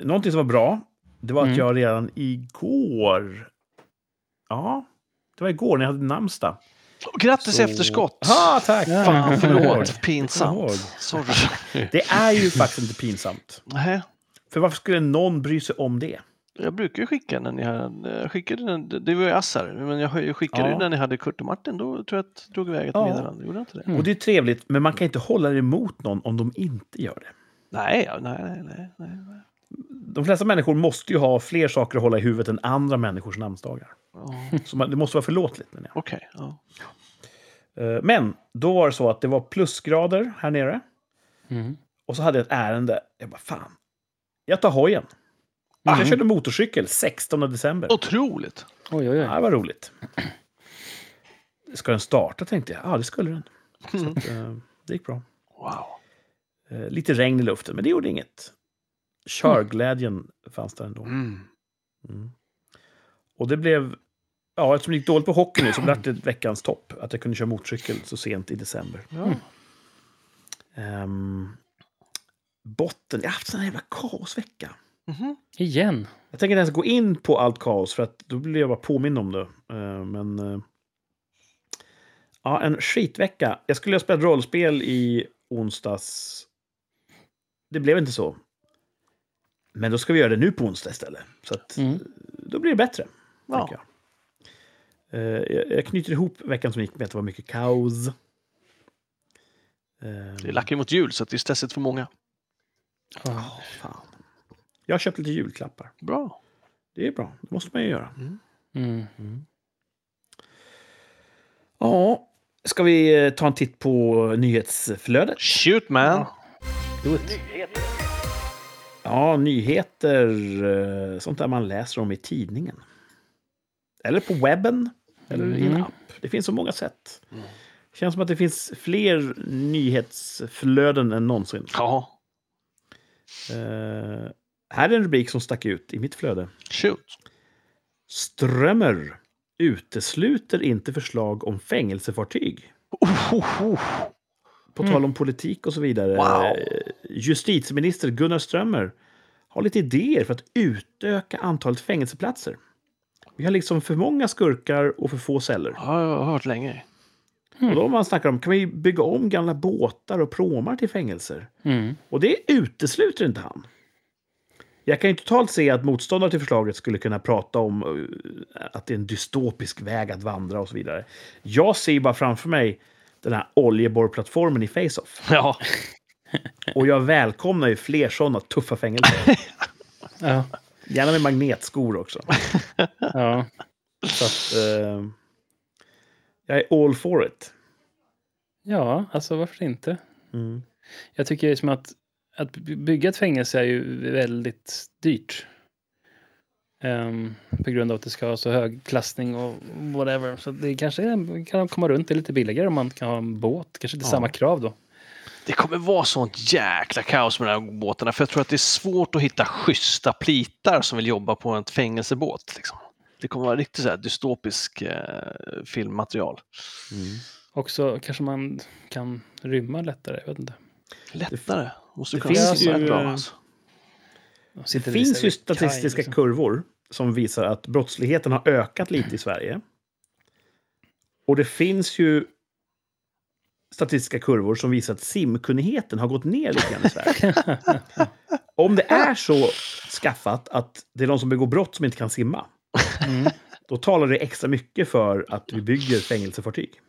Någonting som var bra, det var att Mm. jag redan igår... Ja, det var igår när jag hade namnsdag. Grattis Så- efterskott! Ja, tack! Ja. Fan, förlåt. Pinsamt. Sorry. Det är ju faktiskt inte pinsamt. Nej. För varför skulle någon bry sig om det? Jag brukar ju skicka när ni hade, jag skickade den, det var ju Assar, men jag skickade Ja. ju när ni hade Kurt och Martin, då tror jag att drog iväg ett Ja. meddelande. Gjorde inte det? Mm. Och det är trevligt, men man kan inte hålla det emot någon om de inte gör det. Nej, nej, nej, nej, nej. De flesta människor måste ju ha fler saker att hålla i huvudet än andra människors namnsdagar. Ja, Så man, det måste vara förlåtligt. menar Okej, ja. jag. Eh, Men då var det så att det var plusgrader här nere. Mm. Och så hade jag ett ärende. Jag bara, fan. Jag tar hojen. Mm. Jag körde motorcykel 16 december. Otroligt! Oj, oj, Ja, oj. det var roligt. Ska den starta tänkte jag. Ja, det skulle den. Så Mm. att, eh, det gick bra. Wow. Eh, lite regn i luften, men det gjorde inget. Körglädjen fanns där ändå. Mm. Mm. Och det blev... Ja, eftersom det gick dåligt på hockey nu så blev det veckans topp. Att jag kunde köra motorcykel så sent i december. Ja. Ehm, botten. Jag har haft en sån jävla kaosvecka. Mhm. Igen. Jag tänker inte ens gå in på allt kaos för att då blir jag bara påminn om det. Eh, men... eh, ja, en skitvecka. Jag skulle ha spelat rollspel i onsdags. Det blev inte så. Men då ska vi göra det nu på onsdag istället. Så att Mm. då blir det bättre. Ja. jag. Eh, jag. Knyter ihop veckan som gick med att det var mycket kaos. Eh, Det är lackar mot jul, så att det är stressigt för många. Ja. fan. Jag har köpt lite julklappar. Bra. Det är bra. Det måste man ju göra. Mm. Ja, ska vi eh, ta en titt på nyhetsflödet? Shoot man! Do it. Ja, nyheter. eh, Sånt där man läser om i tidningen. Eller på webben. Eller i en Mhm. app. Det finns så många sätt. Det känns som att det finns fler nyhetsflöden än någonsin. Ja, Eh, här är en rubrik som stack ut i mitt flöde. shoot. Strömmer utesluter inte förslag om fängelsefartyg. Oh, oh, oh. På Mm. tal om politik och så vidare. Wow. Eh, Justitieminister Gunnar Strömmer har lite idéer för att utöka antalet fängelseplatser. Vi har liksom för många skurkar och för få celler. Ja, jag har hört länge. Och då man snackar om, kan vi bygga om gamla båtar och pråmar till fängelser? Mm. Och det utesluter inte han. Jag kan ju totalt se att motståndare till förslaget skulle kunna prata om eh, att det är en dystopisk väg att vandra och så vidare. Jag ser bara framför mig den här oljeborrplattformen i Face-Off. Ja, Och jag välkomnar ju fler sådana tuffa fängelser. Ja. Gärna med magnetskor också. ja. Så att, eh, jag är all for it. Ja, alltså varför inte? Mm. Jag tycker liksom att, att by- bygga ett fängelse är ju väldigt dyrt. Ehm, på grund av att det ska ha så hög klassning och whatever. Så det kanske är, kan komma runt det lite billigare om man kan ha en båt. Kanske inte Ja. samma krav då. det kommer vara sånt jäkla kaos med de här båtarna. För jag tror att det är svårt att hitta schyssta plitar som vill jobba på en fängelsebåt. Liksom. Det kommer vara riktigt så här dystopisk eh, filmmaterial. Mm. Också kanske man kan rymma lättare. Jag vet inte. Lättare. Måste det kunna finns ju, bra, alltså. De Det finns ju statistiska liksom. kurvor som visar att brottsligheten har ökat lite i Sverige. Och det finns ju statistiska kurvor som visar att simkunnigheten har gått ner lite grann i Sverige. Om det är så skaffat att det är de som begår brott som inte kan simma, Mm. då talar det extra mycket för att vi bygger fängelsefartyg.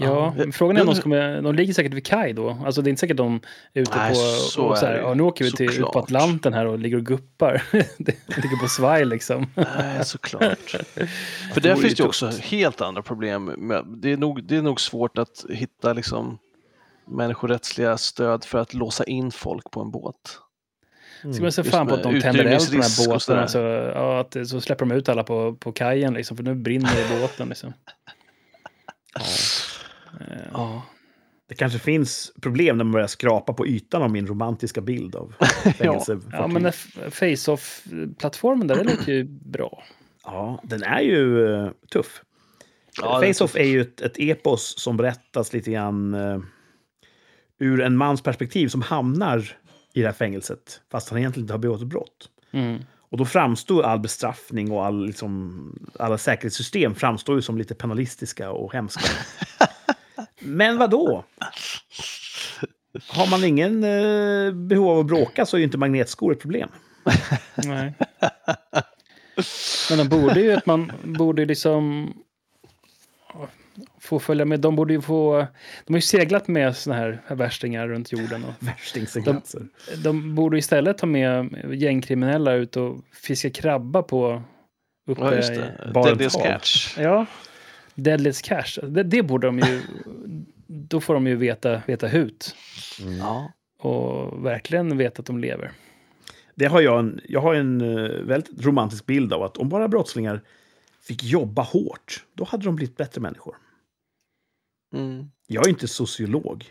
Ja, Ja, men frågan är om de, med, de ligger säkert vid kaj då. Alltså det är inte säkert de är ute Nej, på så och så är här, ja, nu åker vi till, ut på. Atlanten här och ligger och guppar. det ligger på svaj liksom. Nej, såklart. För Det där finns det ju också helt andra problem. Med, det, är nog, det är nog svårt att hitta liksom, människorättsliga stöd för att låsa in folk på en båt. Ska man se fan på att de tänder eld på de utrymningsrisk här båtarna. Så, ja, att, så släpper de ut alla på, på kajen liksom, för nu brinner det i båten. Liksom. Eh, Ja. Det kanske finns problem när man börjar skrapa på ytan av min romantiska bild av fängelsefartyg. Ja, men Face-Off-plattformen där, det låter ju bra. Ja, den är ju eh, tuff. Ja, Face-Off är ju ett, ett epos som berättas lite grann eh, ur en mans perspektiv som hamnar i det här fängelset, fast han egentligen inte har begått ett brott. Mm. Och då framstår all bestraffning och all, liksom, alla säkerhetssystem framstår ju som lite penalistiska och hemska. Men vad då? Har man ingen eh, behov av att bråka så är ju inte magnetskor ett problem. Nej. Men de borde ju att man borde liksom få följa med. De borde ju få... De har ju seglat med såna här värstingar runt jorden. Och Värstingseglatser. de borde istället ta med gängkriminella ut och fiska krabba på... Uppe Ja, just i- det. Barents Deadliest hav. catch. Ja. Deadliest cash. Det, det borde de ju... Då får de ju veta, veta hut. Ja. Och verkligen veta att de lever. Det har jag, en, jag har en eh, väldigt romantisk bild av att om bara brottslingar fick jobba hårt, då hade de blivit bättre människor. Mm. Jag är inte sociolog.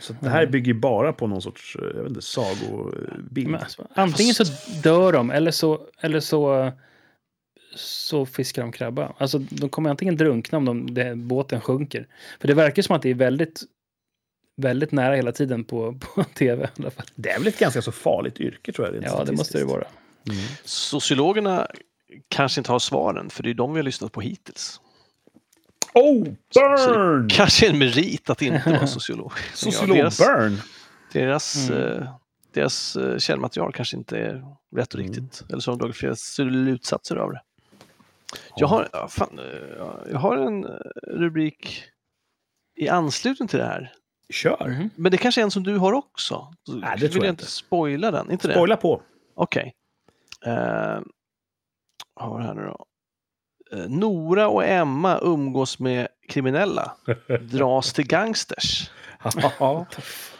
Så det här bygger bara på någon sorts eh, jag vet inte, sagobild. Men, alltså, antingen så dör de eller så, eller så, så fiskar de krabba. Alltså, de kommer antingen drunkna om de, det, båten sjunker. För det verkar som att det är väldigt, väldigt nära hela tiden på, på tv. I alla fall. Det är väl ett ganska så farligt yrke tror jag. Ja, det måste det vara. Sociologerna kanske inte har svaren, för det är de vi har lyssnat på hittills. Oh, burn! Kanske en merit att inte vara sociolog. Sociolog Ja, deras, burn! deras, Mm. eh, deras eh, källmaterial kanske inte är rätt och riktigt. Eller så har de dragit flera slutsatser av det. Jag har, fan, eh, jag har en eh, rubrik i anslutning till det här. Kör! Mhm. Men det kanske är en som du har också. Så Nej, det vill tror jag jag inte. inte spoila den. Inte det? Spoila på. Okej. Eh, vad har vi här nu då? Eh, Nora och Emma umgås med kriminella. Dras till gangsters. Ja.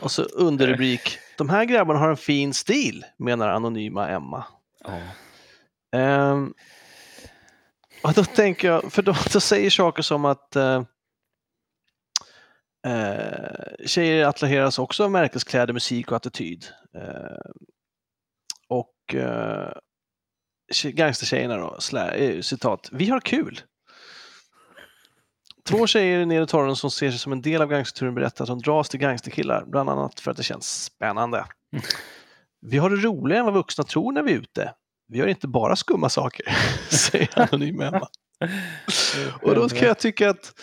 Och så underrubrik. De här grabbarna har en fin stil, menar anonyma Emma. Ehm, och då tänker jag, för de, de säger saker som att eh, eh, tjejer attraheras också av märkeskläder, musik och attityd. Eh, och eh, tje- gangstertjejerna då, slä, eh, citat, vi har kul. Två tjejer nere i torren som ser sig som en del av gangsterturen berättar att de dras till gangsterkillar, bland annat för att det känns spännande. Vi har det roligare än vad vuxna tror när vi är ute. Vi gör inte bara skumma saker, säger anonym Emma. Och då kan jag tycka att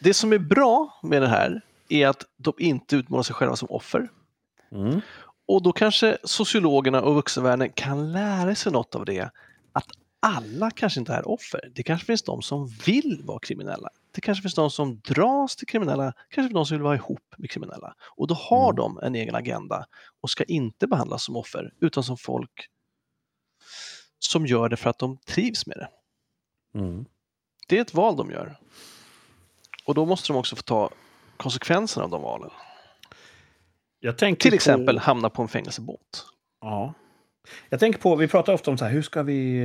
det som är bra med det här är att de inte utmålar sig själva som offer. Mm. Och då kanske sociologerna och vuxenvärlden kan lära sig något av det. Att alla kanske inte är offer. Det kanske finns de som vill vara kriminella. Det kanske finns de som dras till kriminella, kanske finns de som vill vara ihop med kriminella. Och då har Mm. de en egen agenda och ska inte behandlas som offer utan som folk som gör det för att de trivs med det. Mm. Det är ett val de gör. Och då måste de också få ta konsekvenserna av de valen. Till på- exempel hamna på en fängelsebåt. Ja. Jag tänker på, vi pratar ofta om så här, hur ska vi...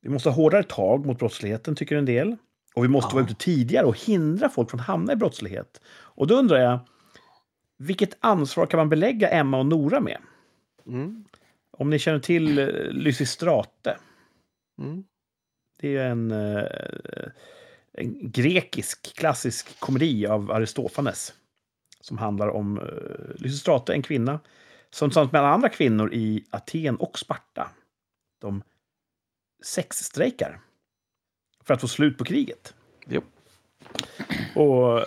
Vi måste ha hårdare tag mot brottsligheten, tycker en del. Och vi måste Ja. vara ute tidigare och hindra folk från att hamna i brottslighet. Och då undrar jag, vilket ansvar kan man belägga Emma och Nora med? Mm. Om ni känner till eh, Lysistrate. Mm. Det är en, eh, en grekisk klassisk komedi av Aristofanes. Som handlar om uh, Lysistrate, en kvinna som tillsammans med alla andra kvinnor i Aten och Sparta. De sexstrejkar för att få slut på kriget. Jo. Och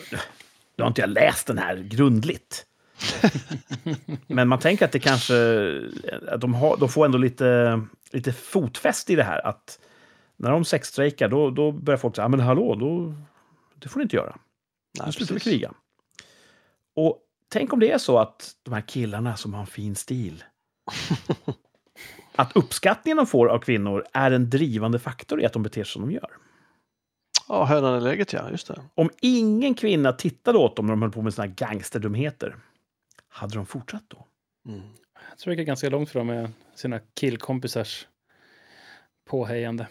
nu har inte jag läst den här grundligt. Men man tänker att det kanske... Att de, har, de får ändå lite, lite fotfäste i det här. Att när de sexstrejkar, då, då börjar folk säga, "Ja, men hallå, då, det får ni inte göra. Nej, Nu slutar vi kriga. Och tänk om det är så att de här killarna som har en fin stil, att uppskattningen de får av kvinnor är en drivande faktor i att de beter sig som de gör. Ja, hönan i läget ja, just det. Om ingen kvinna tittade åt dem när de höll på med här gangsterdumheter, hade de fortsatt då? Mm. Jag tror det är ganska långt från med sina killkompisars påhejande.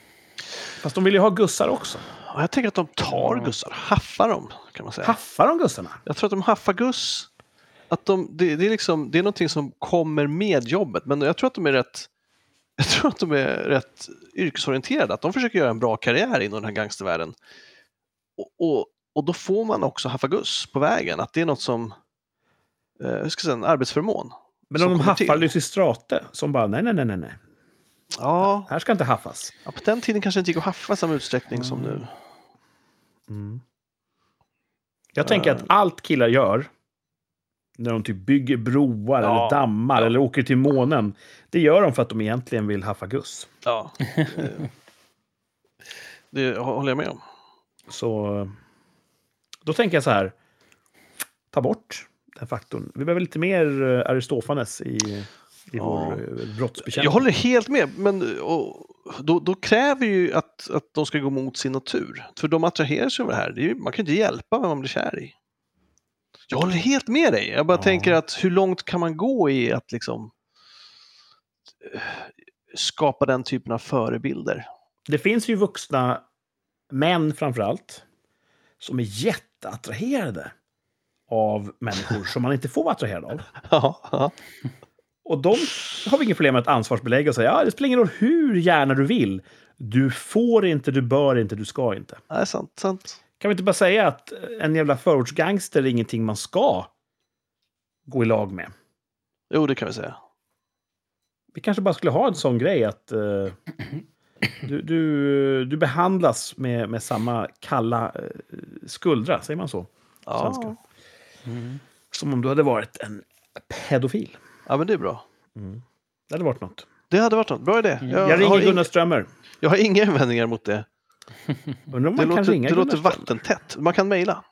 Fast de vill ju ha gussar också. Ja, jag tänker att de tar gussar, haffar dem kan man säga. Haffar de gussarna? Jag tror att de haffar guss. Att de, det, det, är liksom, det är någonting som kommer med jobbet, men jag tror att de är rätt jag tror att de är rätt yrkesorienterade, att de försöker göra en bra karriär inom den här gangstervärlden. Och, och, och då får man också hafaguss på vägen, att det är något som, eh, ska säga, en arbetsförmån. Men om de haffar Lysistrate, som bara nej, nej, nej, nej. Ja, Här ska inte haffas. ja, på den tiden kanske det inte gick att haffa i samma utsträckning som nu. Mm. Jag tänker att allt killar gör, när de typ bygger broar Ja, eller dammar ja. eller åker till månen, det gör de för att de egentligen vill haffa guss. Ja. eh, Det håller jag med om. Så då tänker jag så här, den faktorn. Vi behöver lite mer eh, Aristofanes i, i Ja. vår eh, brottsbekämpning. Jag håller helt med, men och, då, då kräver ju att, att de ska gå mot sin natur. För de attraheras av det här. Det ju, man kan ju inte hjälpa vem man blir kär i. Jag håller helt med dig. Jag bara Ja. tänker att hur långt kan man gå i att liksom eh, skapa den typen av förebilder? Det finns ju vuxna män framför allt som är jätteattraherade av människor som man inte får vara attraherad av. Ja, ja. Och de har vi inget problem med att ansvarsbelägga och säga ja, det spelar ingen roll hur gärna du vill. Du får inte, du bör inte, du ska inte. är sant. sant. Kan vi inte bara säga att en jävla förortsgangster är ingenting man ska gå i lag med? Jo, det kan vi säga. Vi kanske bara skulle ha en sån grej att eh, du, du, du behandlas med, med samma kalla eh, skuldra, säger man så? Ja, Som om du hade varit en pedofil. ja men det är bra. Det hade varit något. Det hade varit något. Bra idé. Jag, Jag har, ringer ing, Gunnar Strömmer. jag har inga invändningar mot det. Undrar om Det man kan låter, ringa det låter vattentätt. Man kan mejla.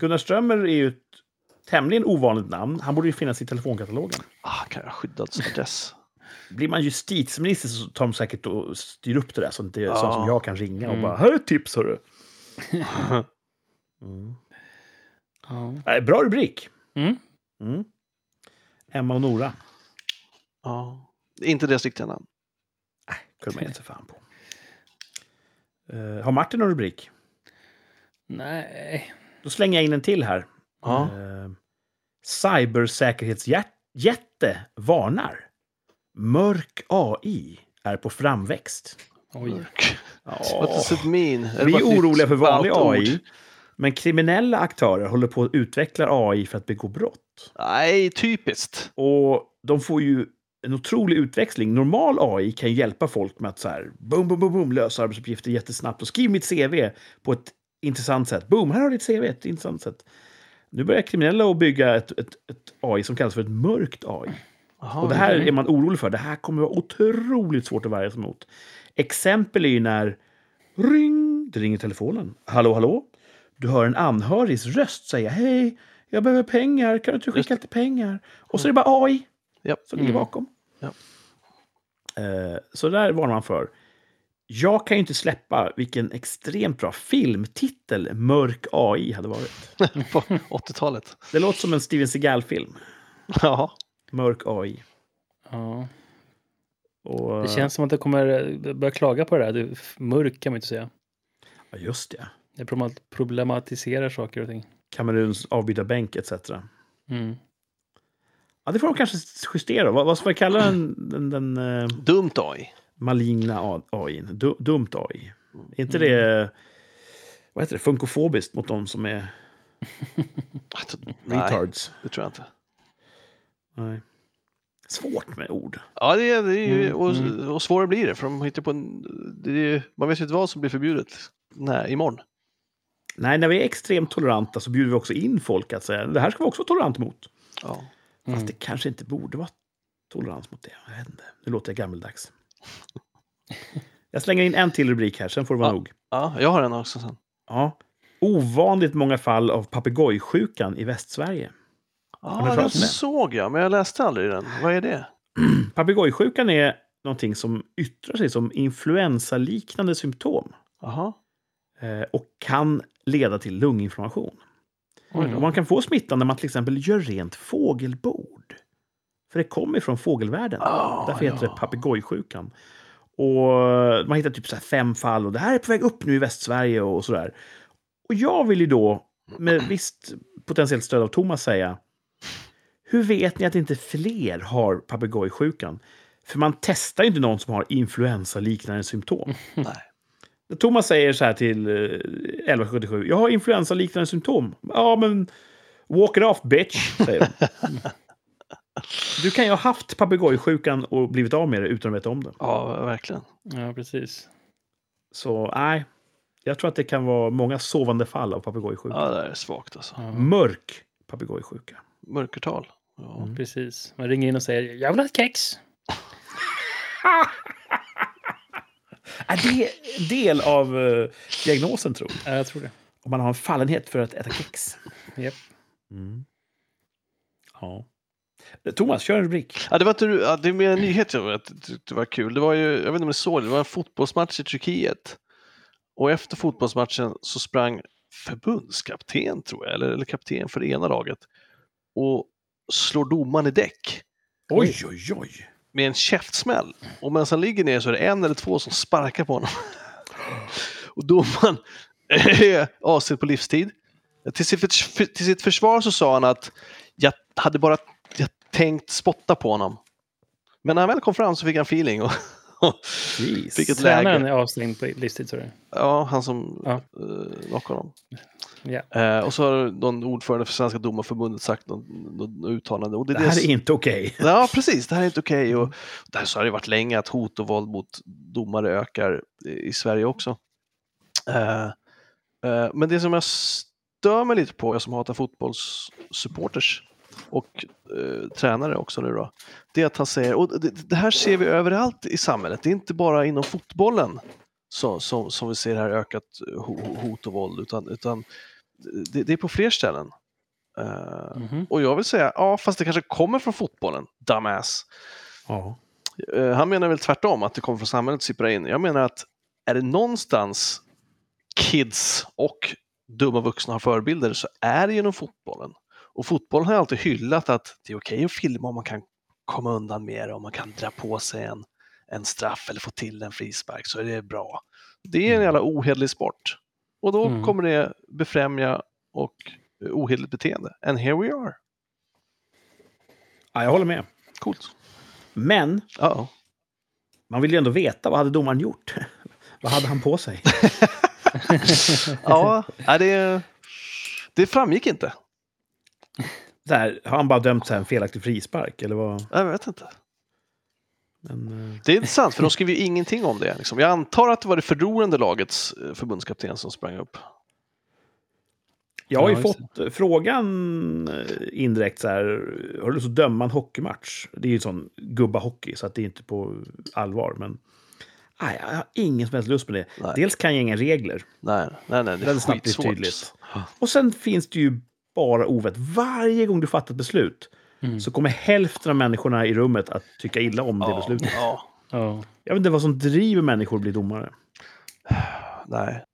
Gunnar Strömmer är ju ett tämligen ovanligt namn. Han borde ju finnas i telefonkatalogen. Ah, kan jag skyddad adress? Blir man justitieminister så tar de säkert och styr upp det där så att det är Ja. sånt som jag kan ringa och Mm. bara här är ett tips hörru. Mm. Ja. Nej, bra rubrik. Mm. Mm. Emma och Nora. Ja. Inte deras riktiga namn. kunde man ge sig fan på. Eh, har Martin någon rubrik? Nej. Då slänger jag in en till här. Ja. Uh, Cybersäkerhetsjätte varnar. Mörk AI är på framväxt. Oj. Mörk. Ja. What does it mean? Är Vi är oroliga för vanlig? AI. Men kriminella aktörer håller på att utveckla AI för att begå brott. Nej, typiskt. Och de får ju en otrolig utväxling. Normal AI kan hjälpa folk med att så här, boom, boom, boom, boom, lösa arbetsuppgifter jättesnabbt och skriv mitt CV på ett intressant sätt. Boom, här har du ditt CV, ett intressant sätt. Nu börjar kriminella att bygga ett, ett, ett AI som kallas för ett mörkt AI. Aha, Och det här är man orolig för. Det här kommer vara otroligt svårt att värja sig mot. Exempel är ju när ring, det ringer telefonen. Hallå, hallå? Du hör en anhörigs röst säga hej, jag behöver pengar, kan du inte skicka lite pengar? Och så är det bara AI Ja. som ligger Mm. bakom. Ja. Eh, så där varnar man för. Jag kan ju inte släppa vilken extremt bra filmtitel Mörk AI hade varit. På 80-talet. Det låter som en Steven Seagal-film. Ja. Mörk AI. Ja. Och, Det känns som att det kommer börja klaga på det där. Det, mörk kan man inte säga. Ja, just det. Det problem- problematiserar saker och ting. Kameruns avbytarbänk etc. Mm. Ja, det får de kanske justera. Vad, vad ska vi kalla den, den, den eh, Dumt AI. maligna AI? Du, dumt AI. Är inte det vad heter det, funkofobiskt mot de som är Nej, retards? det tror jag inte. Nej. Svårt med ord. Ja, det är, det är ju, Mm, och, mm. och svårare blir det. För de hittar på en, det är, man vet ju inte vad som blir förbjudet Nej, imorgon. Nej, när vi är extremt toleranta så bjuder vi också in folk att säga det här ska vi också vara tolerant mot. Ja. Mm. Fast det kanske inte borde vara tolerans mot det. Jag vet inte. Nu låter jag gammeldags. Jag slänger in en till rubrik här, sen får det vara Ja. nog. ja, jag har en också sen. Ja. Ovanligt många fall av papegojsjukan i Västsverige. Ja, den såg jag, men jag läste aldrig den. Vad är det? Papegojsjukan är någonting som yttrar sig som influensaliknande symptom Jaha. eh, och kan leda till lunginflammation. Mm. Och man kan få smittan när man till exempel gör rent fågelbord. För det kommer från fågelvärlden. Ah, Därför heter ja. det papegojsjukan. Och man hittar typ så fem fall och det här är på väg upp nu i Västsverige och sådär. Och jag vill ju då, med visst potentiellt stöd av Thomas, säga hur vet ni att inte fler har papegojsjukan? För man testar ju inte någon som har influensaliknande symptom. Nej. Thomas säger så här till eh, 1177. Jag har influensaliknande symptom. Ja, men walk it off bitch, säger. Du kan ju ha haft papegojsjukan och blivit av med det utan att veta om det. Ja, verkligen. Ja, precis. Så nej, jag tror att det kan vara många sovande fall av papegojsjuka. Ja, det är svagt alltså. Ja, Mörk papegojsjuka. Mörkertal. Ja. precis. Man ringer in och säger jag vill ha ett kex. Är det en del av eh, diagnosen, tror jag? Ja, jag tror det. Om man har en fallenhet för att äta kex. Japp. Ja. Thomas, kör en rubrik. Ja, det, var inte, ja, det är mer en nyhet jag tyckte var kul. Det var ju, jag vet inte om ni såg det, det var en fotbollsmatch i Turkiet. Och efter fotbollsmatchen så sprang förbundskapten, tror jag, eller, eller kapten för det ena laget och slår domaren i däck Oj, oj, oj. Med en käftsmäll. Och medan han ligger ner så är det en eller två som sparkar på honom. och domaren är avsedd på livstid. Till sitt, för- till sitt försvar så sa han att jag hade bara jag tänkt spotta på honom. Men när han väl kom fram så fick han feeling. Och. Vilket Tränaren läge. är avstängd på livstid, tror jag. ja, han som Ja. uh, knockade honom. Ja. Eh, och så har någon ordförande för Svenska Domarförbundet sagt något, något uttalande. Och det, Det här är inte okej. Ja, precis. Det här är inte okej. Och där så har det varit länge att hot och våld mot domare ökar i- i Sverige också. Eh, eh, men det som jag stör mig lite på, jag som hatar fotbollssupporters och eh, tränare också nu då, det är att han säger, och det, det här ser vi överallt i samhället, det är inte bara inom fotbollen så, som, som vi ser här ökat ho- hot och våld, utan, utan det, det är på fler ställen. Eh, Mhm. och jag vill säga, ja fast det kanske kommer från fotbollen, dumbass. Ja. Eh, han menar väl tvärtom, att det kommer från samhället sipprar in. Jag menar att är det någonstans kids och dumma vuxna har förebilder så är det genom fotbollen. Och fotbollen har alltid hyllat att det är okej att filma om man kan komma undan det, om man kan dra på sig en, en straff eller få till en frispark så är det bra. Det är en jävla ohederlig sport. Och då Mm. kommer det befrämja och ohederligt beteende. And here we are. ja, jag håller med. Coolt. Men Ja. man vill ju ändå veta vad hade domaren gjort. vad hade han på sig? Ja, det, det framgick inte. Här, har han bara dömt så en felaktig frispark? Eller vad? Jag vet inte. Men, eh, Det är intressant, för de skriver ju ingenting om det. Liksom. Jag antar att det var det förlorande lagets eh, förbundskapten som sprang upp. jag har ju Ja, fått eh, frågan indirekt så här. Har du lust att döma en hockeymatch? Det är ju sån gubba-hockey, så att det är inte på allvar. Men nej, jag har ingen som helst lust med det. Nej. Dels kan jag inga regler. Nej, nej, nej det är Väldigt snabbt tydligt. Och sen finns det ju bara ovett. Varje gång du fattar ett beslut Mm. så kommer hälften av människorna i rummet att tycka illa om det beslutet. ja, Ja. Jag vet inte vad som driver människor att bli domare. nej.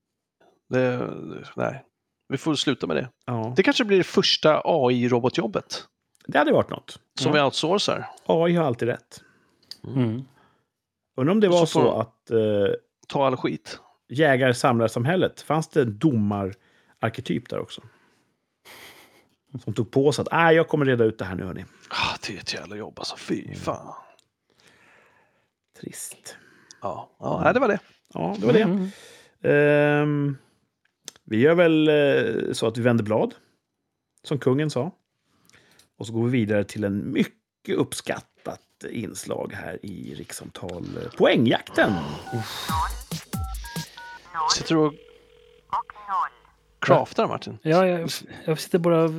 Det, nej. Vi får sluta med det. Ja. Det kanske blir det första AI-robotjobbet Det hade varit något. som vi outsourcar. AI har alltid rätt. Mm. Undrar om det var Så så, att eh, Ta all skit. jägar-samlarsamhället, fanns det en domararketyp där också? Som tog på sig att ah, jag kommer reda ut det här nu, hörni. Ah, det är ett jävla jobb alltså. Fy fan. Trist. Ja, ja det var det. Ja, det var det. Mm. Ehm, vi gör väl eh, så att vi vänder blad, som kungen sa. Och så går vi vidare till en mycket uppskattat inslag här i rikssamtal. eh, Poängjakten! Sitter du och craftar Martin? Ja, jag, jag sitter bara och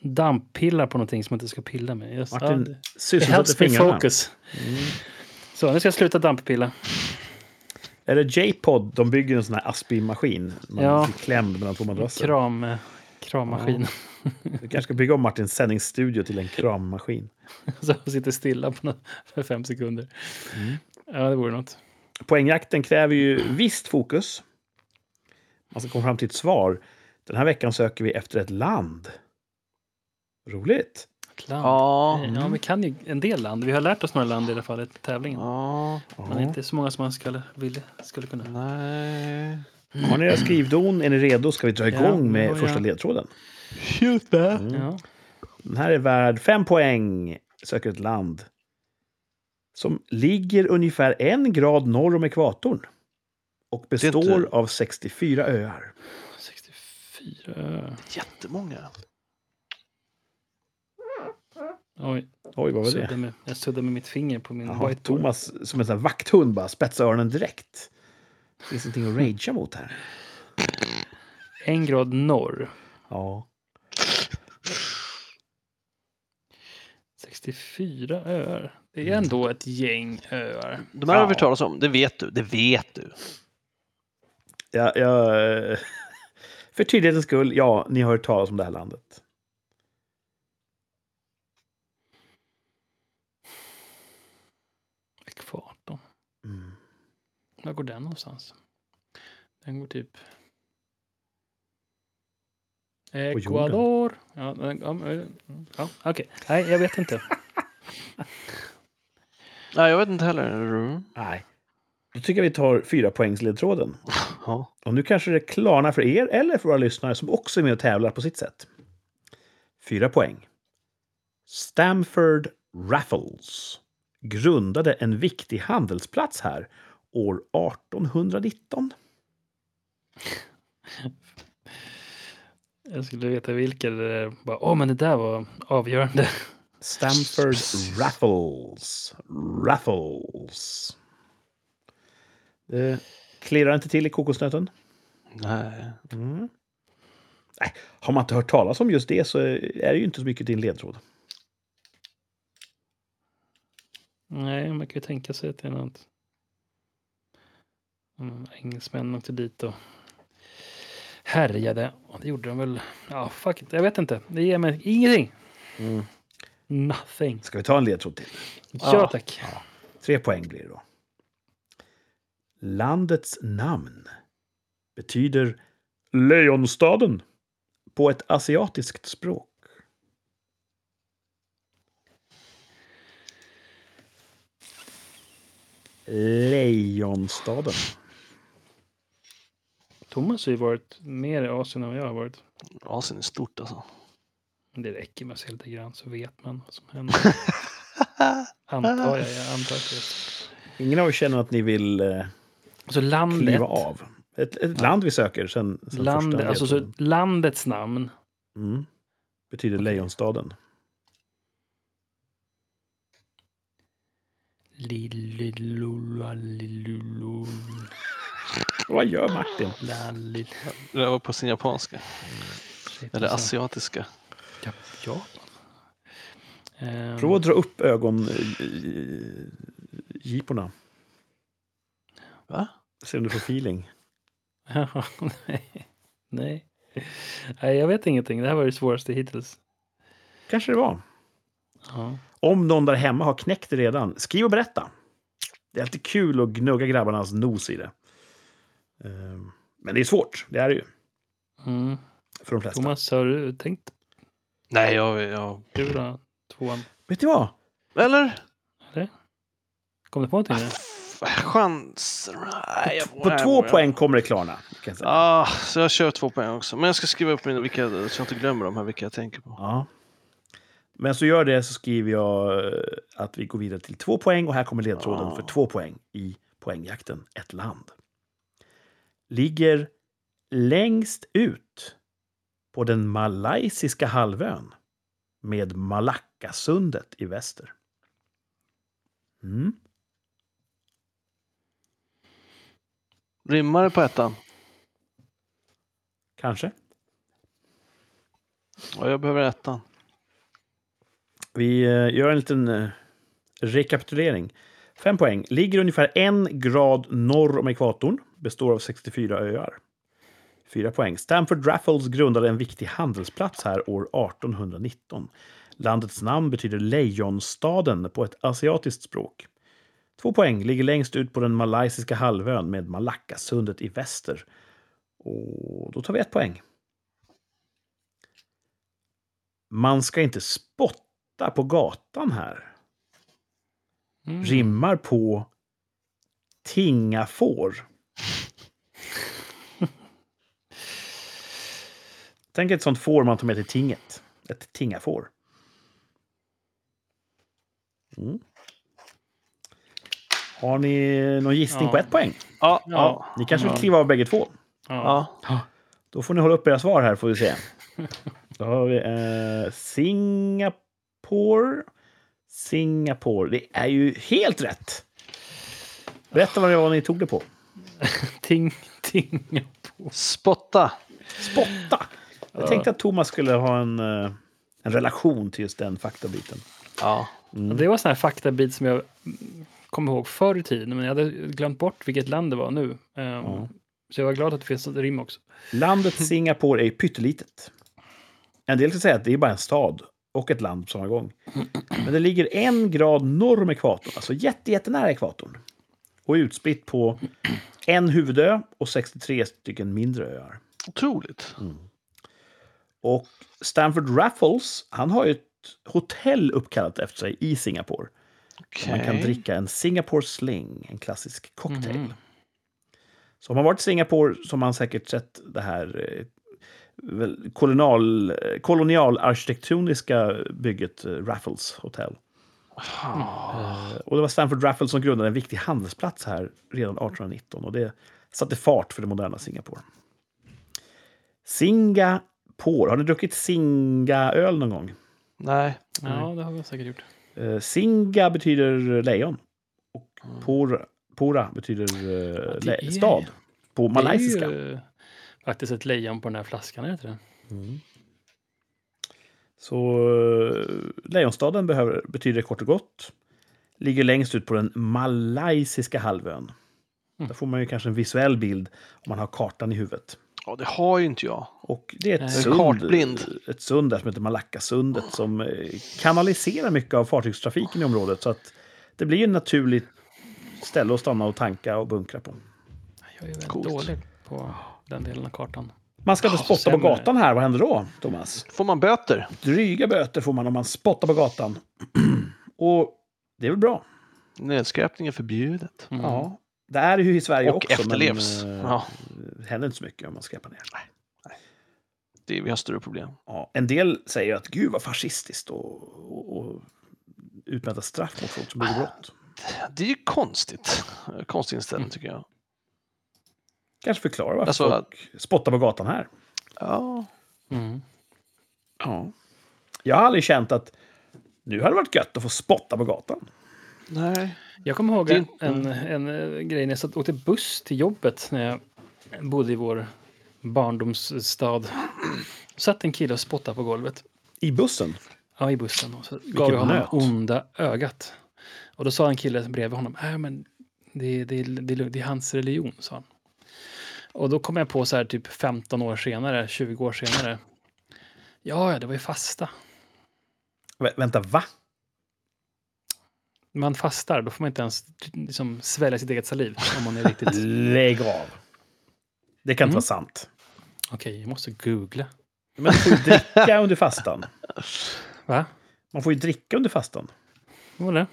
damppillar på någonting som jag inte ska pilla med. Just, ja, Martin helps me fingrarna. focus. Så, nu ska jag sluta damppilla. Är det J-pod? De bygger en sån här Aspi-maskin. Man Ja. blir klämd mellan två madrasser. Kram, eh, krammaskin. Du kanske ska bygga om Martins sändningsstudio till en krammaskin. Så jag sitter stilla på nå- för fem sekunder. Mm. Ja, det vore något. Poängjakten kräver ju visst fokus. Man ska komma fram till ett svar. Den här veckan söker vi efter ett land. Roligt. Ett land. Ja. Eh, ja, vi kan ju en del land. Vi har lärt oss några land i alla fall i tävlingen. Ja, Men inte så många som man skulle, vilja, skulle kunna. nej. Har ni era skrivdon? Är ni redo? Ska vi dra Ja, igång med ja, första ja. ledtråden? Det. Mm. Ja. Den här är värd fem poäng. Söker ett land. som ligger ungefär en grad norr om ekvatorn och består av 64 öar. 64 öar. Jättemånga. Oj, Oj, vad var det? med, jag suddade med mitt finger på min Jaha, whiteboard. Thomas som en sån här vakthund bara spetsar öronen direkt. Finns någonting att ragea mot här. En grad norr. Ja. 64 öar. Det är ändå ett gäng öar. De här har vi hört talas om. Det vet du. Det vet du. Jag, jag, för tydlighetens skull, ja, ni har hört talas om det här landet. Ekvatorn. Mm. Var går den någonstans? Den går typ... Ecuador. Ja, ja, okej. Nej, jag vet inte. Nej, jag vet inte heller. Nej. Då tycker jag vi tar fyra poängsledtråden. Ja. Och nu kanske det klarnar för er eller för våra lyssnare som också är med och tävlar på sitt sätt. Fyra poäng. Stamford Raffles grundade en viktig handelsplats här år 1819. Jag skulle veta vilka det är. Bara, Åh, men det där var avgörande. Stamford Raffles. Raffles. Det klirrar inte till i kokosnöten. Nej. Mm. Nej, har man inte hört talas om just det så är det ju inte så mycket en ledtråd. Nej, man kan ju tänka sig att det är något. Mm, engelsmän åkte dit och härjade. Och det gjorde de väl. Ja, fuck it. Jag vet inte. Det ger mig ingenting. Mm. Nothing. Ska vi ta en ledtråd till? Ja, Ja. tack. Tre poäng blir det då. Landets namn betyder Lejonstaden på ett asiatiskt språk. Lejonstaden. Thomas har ju varit mer i Asien än vad jag har varit. Asien är stort alltså. Men Det räcker med att se lite grann så vet man vad som händer. antar jag. Jag antar att det. Ingen av er känner att ni vill eh, Så landet. kliva av? Ett, ett land vi söker sen, sen Land, första alltså så landets namn. mm. Betyder Lejonstaden. Lillilula, lillulu, Vad gör Martin? Det var på sin japanska. Eller alltså. asiatiska. Ja. Japan. Ehm, Prova att dra upp ögongiporna. Va? Se om du får feeling. ja, nej. nej. Nej, jag vet ingenting. Det här var det svåraste hittills. Kanske det var. Ja. Om någon där hemma har knäckt det redan, skriv och berätta. Det är alltid kul att gnugga grabbarnas nos i det. Ehm, Men det är svårt, det är det ju. Mm. För de flesta. Thomas, har du tänkt Nej, jag... jag... du då? Tvåan? Vet du vad? Eller? Kom du på någonting nu? Chans... Nej. På nej, två poäng kommer det klarna. Kan. Ah, så jag kör två poäng också. Men jag ska skriva upp mina, vilka, så jag inte glömmer de här, vilka jag tänker på. Ja. Men så gör det så skriver jag eh, att vi går vidare till två poäng och här kommer ledtråden Ja. för två poäng i poängjakten. Ett land. Ligger längst ut på den malaysiska halvön med Malackasundet i väster. Mm. Rimmar det på ettan? Kanske. Ja, jag behöver ettan. Vi eh, gör en liten eh, rekapitulering. Fem poäng. Ligger ungefär en grad norr om ekvatorn. Består av 64 öar. Fyra poäng. Stamford Raffles grundade en viktig handelsplats här år 1819. Landets namn betyder Lejonstaden på ett asiatiskt språk. Två poäng. Ligger längst ut på den malaysiska halvön med Malackasundet i väster. Och då tar vi ett poäng. Man ska inte spotta på gatan här. Mm. Rimmar på tingafår. Tänk ett sånt får man tar med till tinget. Ett tingafår. Mm. Har ni någon gissning Ja. på ett poäng? Ja, Ja. ja. Ni kanske vill kliva av bägge två? Ja. ja. Då får ni hålla upp era svar här får vi se. Då har vi eh, Singapore. Singapore. Det är ju helt rätt. Berätta vad det var ni tog det på. Ting, ting. Spotta. Spotta! Jag tänkte att Thomas skulle ha en, eh, en relation till just den faktabiten. Ja. Det var en sån här faktabit som jag mm, kom ihåg förr i tiden, men jag hade glömt bort vilket land det var nu. Ehm, Så jag var glad att det finns ett rim också. Landet Singapore är pyttelitet. En del kan säga att det är bara en stad och ett land på samma gång. Men det ligger en grad norr om ekvatorn, alltså jätte, jättenära ekvatorn. Och är utspritt på en huvudö och 63 stycken mindre öar. Otroligt. Och Stanford Raffles, han har ju ett hotell uppkallat efter sig i Singapore. Okej. Man kan dricka en Singapore Sling, en klassisk cocktail. Mhm. Så om man varit i Singapore så har man säkert sett det här eh, väl, kolonial, eh, kolonialarkitektoniska bygget eh, Raffles Hotel. Eh, Och det var Stanford Raffles som grundade en viktig handelsplats här redan 1819 och det satte fart för det moderna Singapore. Singapore, har ni druckit Singa-öl någon gång? Nej. Ja, det har vi säkert gjort. Eh, Singa betyder lejon. Och Pora, Pora betyder eh, är- stad. På malaysiska. Det är ju faktiskt ett lejon på den här flaskan, är det det? Så eh, Lejonstaden behöver, betyder kort och gott. Ligger längst ut på den malaysiska halvön. Mm. Där får man ju kanske en visuell bild om man har kartan i huvudet. Ja, det har ju inte jag. Och det är ett Jag är sund, kartblind. ett sund där som heter Malackasundet som eh, kanaliserar mycket av fartygstrafiken i området. Så att det blir ju ett naturligt ställe att stanna och tanka och bunkra på. Jag är väldigt Coolt. dålig på den delen av kartan. Man ska inte Ja, spotta på gatan här. Vad händer då, Thomas? Får man böter? Dryga böter får man om man spottar på gatan. och det är väl bra. Nedskräpning är förbjudet. Mm. Ja, det är det ju i Sverige Och också. efterlevs. Men, eh, Ja. Det händer inte så mycket om man skräpar ner. Det, vi har större problem. Ja, en del säger att gud vad fascistiskt och, och, och utmäta straff mot folk som begår brott. Det är ju konstigt. Konstig inställning tycker jag. Kanske förklara varför Alltså- folk spottar på gatan här. Ja. Mm. Ja. Jag har aldrig känt att nu hade det varit gött att få spotta på gatan. Nej. Jag kommer ihåg en, en, en eh, grej när jag satt, åkte buss till jobbet när jag bodde i vår barndomsstad. satt en kille och spottade på golvet. I bussen. Ja, i bussen. Och så gav jag honom nöt. onda ögat. Och då sa en kille bredvid honom, äh, men det, det, det, det är hans religion, sa han. Och då kom jag på så här typ 15 år senare, 20 år senare. Ja, ja, det var ju fasta. Vä- vänta, va? Man fastar, då får man inte ens liksom, svälja sitt eget saliv om man är riktigt... Lägg av. Det kan inte Mm. vara sant. Okej, jag måste googla. Men man får ju dricka under fastan. Va? Man får ju dricka under fastan. Vad det?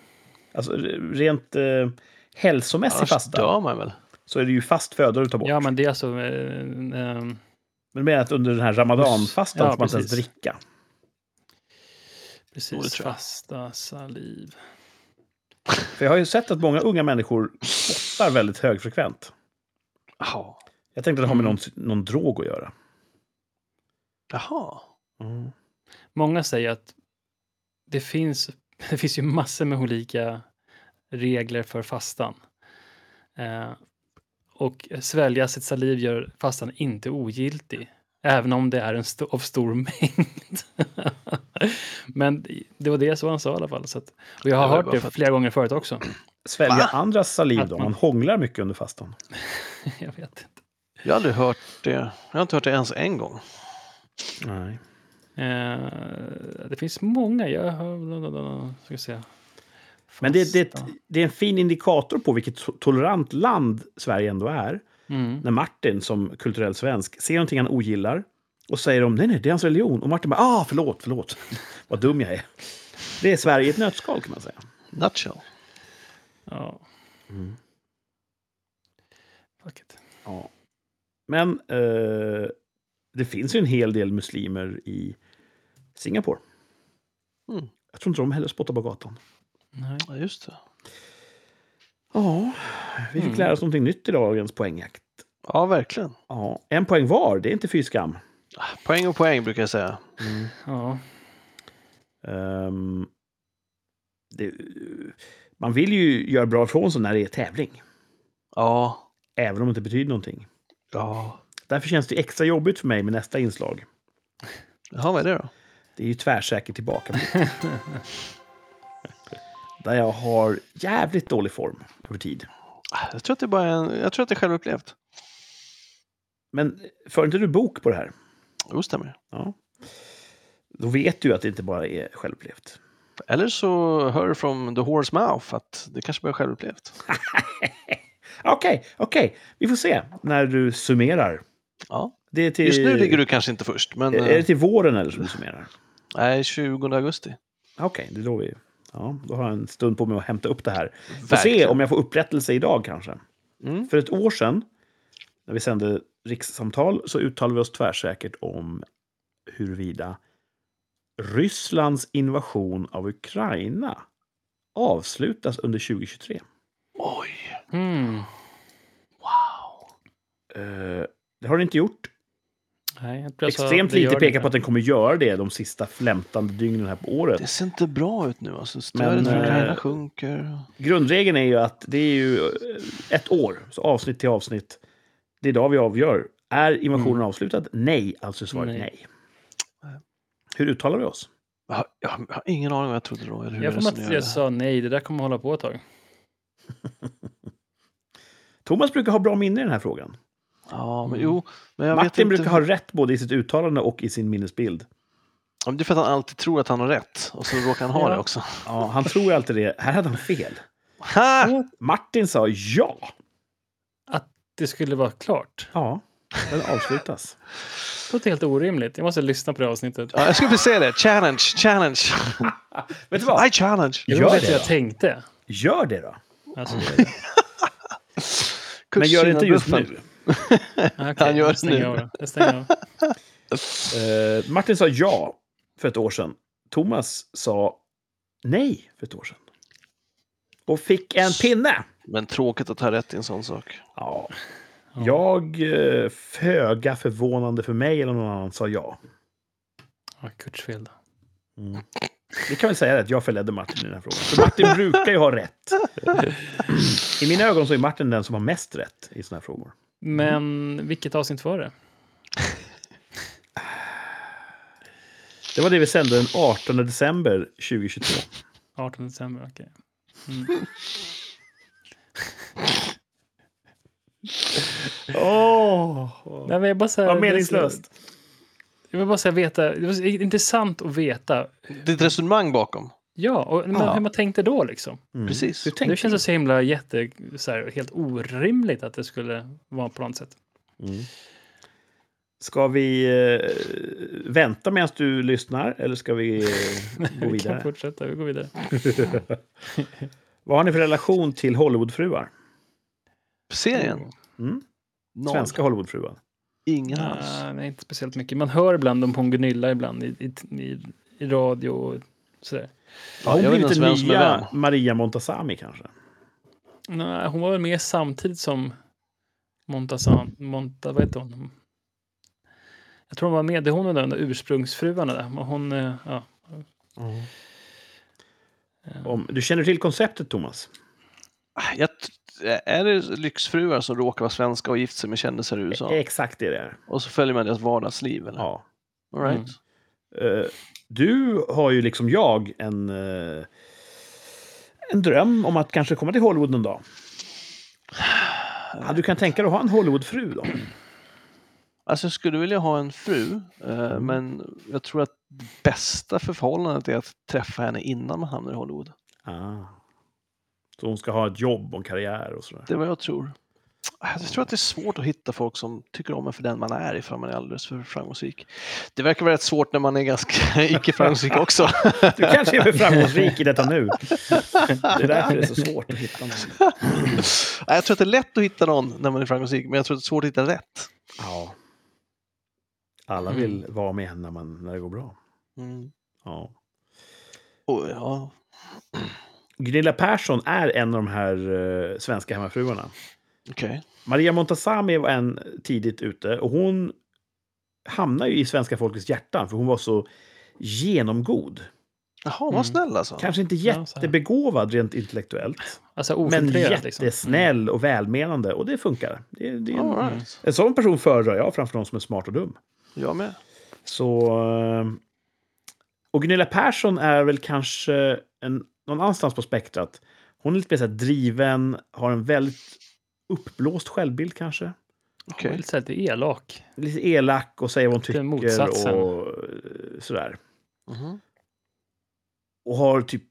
Alltså rent eh, hälsomässig Annars fasta dör man väl? så är det ju fast föda du tar bort. Ja, men det är alltså... Eh, eh, Men med att under den här ramadanfastan Ja, får man inte ens dricka. Precis, fasta saliv. För jag har ju sett att många unga människor spottar väldigt högfrekvent. Jaha. Jag tänkte att det har med Mm. någon, någon drog att göra. Jaha. Många säger att det finns, det finns ju massor med olika regler för fastan. Eh, och svälja sitt saliv gör fastan inte ogiltig, även om det är en sto- av stor mängd. Men det var det som han sa i alla fall. Så att, och jag har Det hört det att- flera gånger förut också. Svälja Va? andras saliv då? man- Man hånglar mycket under fastan. jag vet inte. Jag har aldrig hört det. Jag har inte hört det ens en gång. Nej. Eh, det finns många. Jag har... Ska vi se. Men det, det, det är en fin indikator på vilket to- tolerant land Sverige ändå är. Mm. När Martin som kulturell svensk ser någonting han ogillar och säger om nej, nej, det är hans religion. Och Martin bara, ah, förlåt, förlåt. Vad dum jag är. Det är Sverige i ett nötskal kan man säga. Nutshell. Ja. Mm. Fuck it. Ja. Men eh, det finns ju en hel del muslimer i Singapore. Mm. Jag tror inte de heller spottar på gatan. Nej. Just det. Ja, vi fick Mm. lära oss någonting nytt i dagens poängjakt. Ja, verkligen. Ja, en poäng var, det är inte fy skam. Poäng och poäng brukar jag säga. Ja. Ehm, det, man vill ju göra bra ifrån sig när det är tävling. Ja. Även om det inte betyder någonting. Ja. Därför känns det extra jobbigt för mig med nästa inslag. Jaha, vad är det då? Det är ju tvärsäker tillbaka. Där jag har jävligt dålig form över tid. Jag tror att det bara är en, jag tror att det är självupplevt. Men för inte du bok på det här? Jo, stämmer. Ja. Då vet du att det inte bara är självupplevt. Eller så hör du från the horse mouth att det kanske bara är självupplevt. Okej, okej. Vi får se när du summerar. Ja. Det är till, Just nu ligger du kanske inte först, men Är det eh, till våren eller som du summerar? nej, 20 augusti. Okej, det är då vi... Ja, då har jag en stund på mig att hämta upp det här. Får se om jag får upprättelse idag kanske. Mm. För ett år sedan, när vi sände rikssamtal, så uttalade vi oss tvärsäkert om huruvida Rysslands invasion av Ukraina avslutas under 2023. Oj, Mm. wow. Eh, det har den inte gjort. Nej, Extremt lite pekar på att den kommer göra det de sista flämtande dygnen här på året. Det ser inte bra ut nu. Alltså, stödet för Ukraina sjunker. Grundregeln är ju att det är ju eh, ett år, så avsnitt till avsnitt. Det är idag vi avgör. Är invasionen Mm. avslutad? Nej, alltså svaret nej. Nej. Hur uttalar vi oss? Jag har, jag har- ingen aning vad jag trodde då. Eller hur Jag får att jag sa nej, det där kommer hålla på ett tag. Thomas brukar ha bra minne i den här frågan. Ja, men Mm. jo. Men jag vet Martin inte. brukar ha rätt både i sitt uttalande och i sin minnesbild. Ja, men Det är för att han alltid tror att han har rätt. Och så råkar han ha Ja. det också. Ja, han tror ju alltid det. Här hade han fel. Ha! Martin sa ja. Det skulle vara klart. Ja, den avslutas. Det låter helt orimligt. Jag måste lyssna på det avsnittet. Ja, jag skulle precis säga det. Challenge, challenge. Vet du vad? I challenge. Jag Gör vet det jag då. tänkte. Gör det då. Alltså, Men gör det inte just Kursina nu. okay, Han gör det nu. av det. Jag stänger av. Eh, Martin sa ja för ett år sedan. Thomas sa nej för ett år sedan. Och fick en pinne. Men tråkigt att ha rätt i en sån sak. Ja. Ja. Jag, eh, föga förvånande för mig eller någon annan, sa ja. Ja, Kurts fel då. Vi kan väl säga att jag förledde Martin i den här frågan. För Martin brukar ju ha rätt. I mina ögon så är Martin den som har mest rätt i såna här frågor. Men vilket avsnitt var det? Det var det vi sände den 18 december 2022. 18 december, okej. Mm. Åh! Nej, men jag bara så här, Vad det är så- meningslöst. Jag vill bara säga veta. Det var intressant att veta. Det är ett resonemang bakom. Ja, och, men Ja. hur man tänkte då liksom. Mm. Precis. Hur Det tänkte känns så himla jätte, så här, helt orimligt att det skulle vara på något sätt. Mm. Ska vi eh, vänta medan du lyssnar eller ska vi eh, gå Vi kan vidare? fortsätta, vi går vidare. Vad har ni för relation till Hollywoodfruar? Serien? Mm? Svenska Hollywoodfruar? Ingen alls. Nej, nej, inte speciellt mycket. Man hör ibland om hon Gunilla ibland i, i, i, i radio och sådär. Har hon blivit inte den nya vem. Maria Montazami kanske? Nej, hon var väl med samtidigt som Montazan, Monta, vad heter hon? Jag tror hon var med, det är hon och den där ursprungsfruarna där. Men hon, eh, ja. eh, Om, du känner till konceptet, Thomas? Jag, är det lyxfruar som råkar vara svenska och gift sig med kändisar i USA? Exakt det det är. Och så följer man deras vardagsliv? Eller? Ja. All right. Eh, du har ju liksom jag en, eh, en dröm om att kanske komma till Hollywood någon dag. Hade du kan tänka dig att ha en Hollywoodfru då? Alltså jag skulle vilja ha en fru, eh, Mm. men jag tror att det bästa för förhållandet är att träffa henne innan man hamnar i Hollywood. Ah. Så hon ska ha ett jobb och en karriär och sådär. Det är vad jag tror. Jag tror att det är svårt att hitta folk som tycker om en för den man är ifall man är alldeles för framgångsrik. Det verkar vara rätt svårt när man är ganska icke framgångsrik också. Du kanske är för framgångsrik i detta nu. Det är därför det är så svårt att hitta någon. Jag tror att det är lätt att hitta någon när man är framgångsrik, men jag tror att det är svårt att hitta rätt. Ja. Alla vill vara med när, man, när det går bra. Mm. Ja. Och, ja. Gunilla Persson är en av de här eh, svenska hemmafruarna. Okej. Maria Montazami var en tidigt ute och hon hamnade ju i svenska folkets hjärtan för hon var så genomgod. Jaha, vad Mm. snäll alltså. Kanske inte jättebegåvad rent intellektuellt. Alltså Men liksom. jättesnäll och välmenande. Och det funkar. Det, det är en, right. en sån person föredrar jag framför någon som är smart och dum. Jag med. Så... eh, Och Gunilla Persson är väl kanske en, någon annanstans på spektrat. Hon är lite mer så här driven, har en väldigt uppblåst självbild kanske. Är lite, lite elak. Lite elak och säger vad hon tycker motsatsen. och eh, sådär. Mhm. Och har typ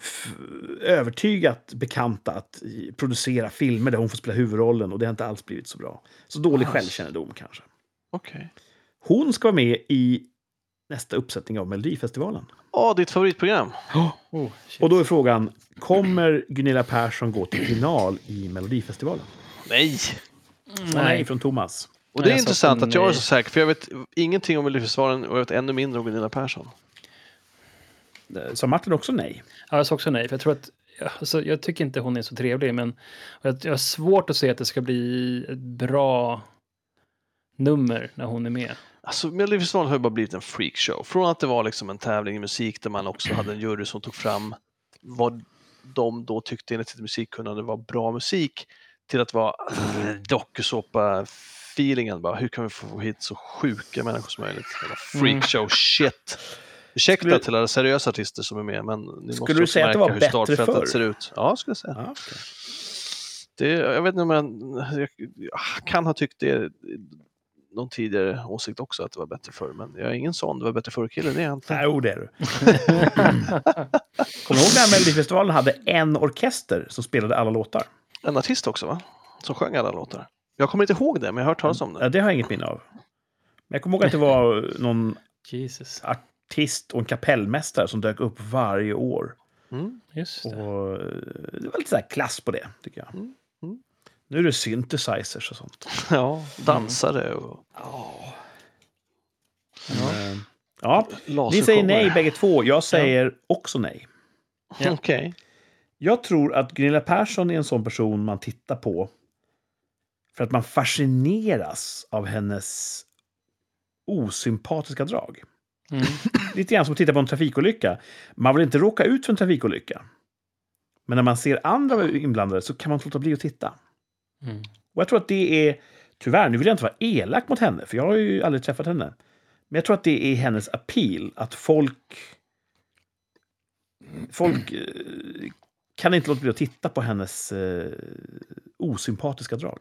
f- övertygat bekanta att producera filmer där hon får spela huvudrollen och det har inte alls blivit så bra. Så dålig Alls. självkännedom kanske. Okej. Hon ska vara med i nästa uppsättning av Melodifestivalen. Åh, ditt favoritprogram. Oh, shit. Och då är frågan, kommer Gunilla Persson gå till final i Melodifestivalen? Nej! Nej. Nej, från Thomas. Och det är intressant att jag är så säker, för jag vet ingenting om Melodifestivalen och jag vet ännu mindre om Gunilla Persson. Eh, Sa Martin också nej? Ja, jag sa också nej, för jag tror att alltså, jag tycker inte hon är så trevlig, men jag, jag har svårt att se att det ska bli ett bra nummer när hon är med. Alltså Melodifestivalen har ju bara blivit en freakshow. Från att det var liksom en tävling i musik där man också hade en jury som tog fram vad de då tyckte enligt sitt musikkunnande var bra musik till att vara dokusåpa-feelingen. Hur kan vi få hit så sjuka människor som möjligt? Jävla Freakshow-shit. Ursäkta Skulle- till alla seriösa artister som är med, men ni måste Skulle du också säga att det var hur startfältet ser ut. Ja, skulle jag säga. Ja, okej. Det, jag vet inte om jag, jag, jag kan ha tyckt det någon tidigare åsikt också att det var bättre förr, men jag är ingen sån, det var bättre förr-kille, det är jag inte. Nej, Jo, det är du. Kommer du ihåg när Melodifestivalen hade en orkester som spelade alla låtar? En artist också va? Som sjöng alla låtar. Jag kommer inte ihåg det, men jag har hört talas om Ja, det. det har jag inget minne av. Men jag kommer ihåg att det var någon Jesus, artist och en kapellmästare som dök upp varje år. Mm. just det. Och eh, det var lite så här klass på det, tycker jag. Mm. Nu är det synthesizers och sånt. Ja, dansare och Men, eh, ja, ni säger nej bägge två. Jag säger också nej. Ja. Okej. Jag tror att Gunilla Persson är en sån person man tittar på för att man fascineras av hennes osympatiska drag. Mm. Lite grann som att titta på en trafikolycka. Man vill inte råka ut för en trafikolycka. Men när man ser andra inblandade så kan man inte låta bli att titta. Mm. Och jag tror att det är, tyvärr, nu vill jag inte vara elak mot henne, för jag har ju aldrig träffat henne. Men jag tror att det är hennes appeal, att folk... Folk eh, kan inte låta bli att titta på hennes eh, osympatiska drag.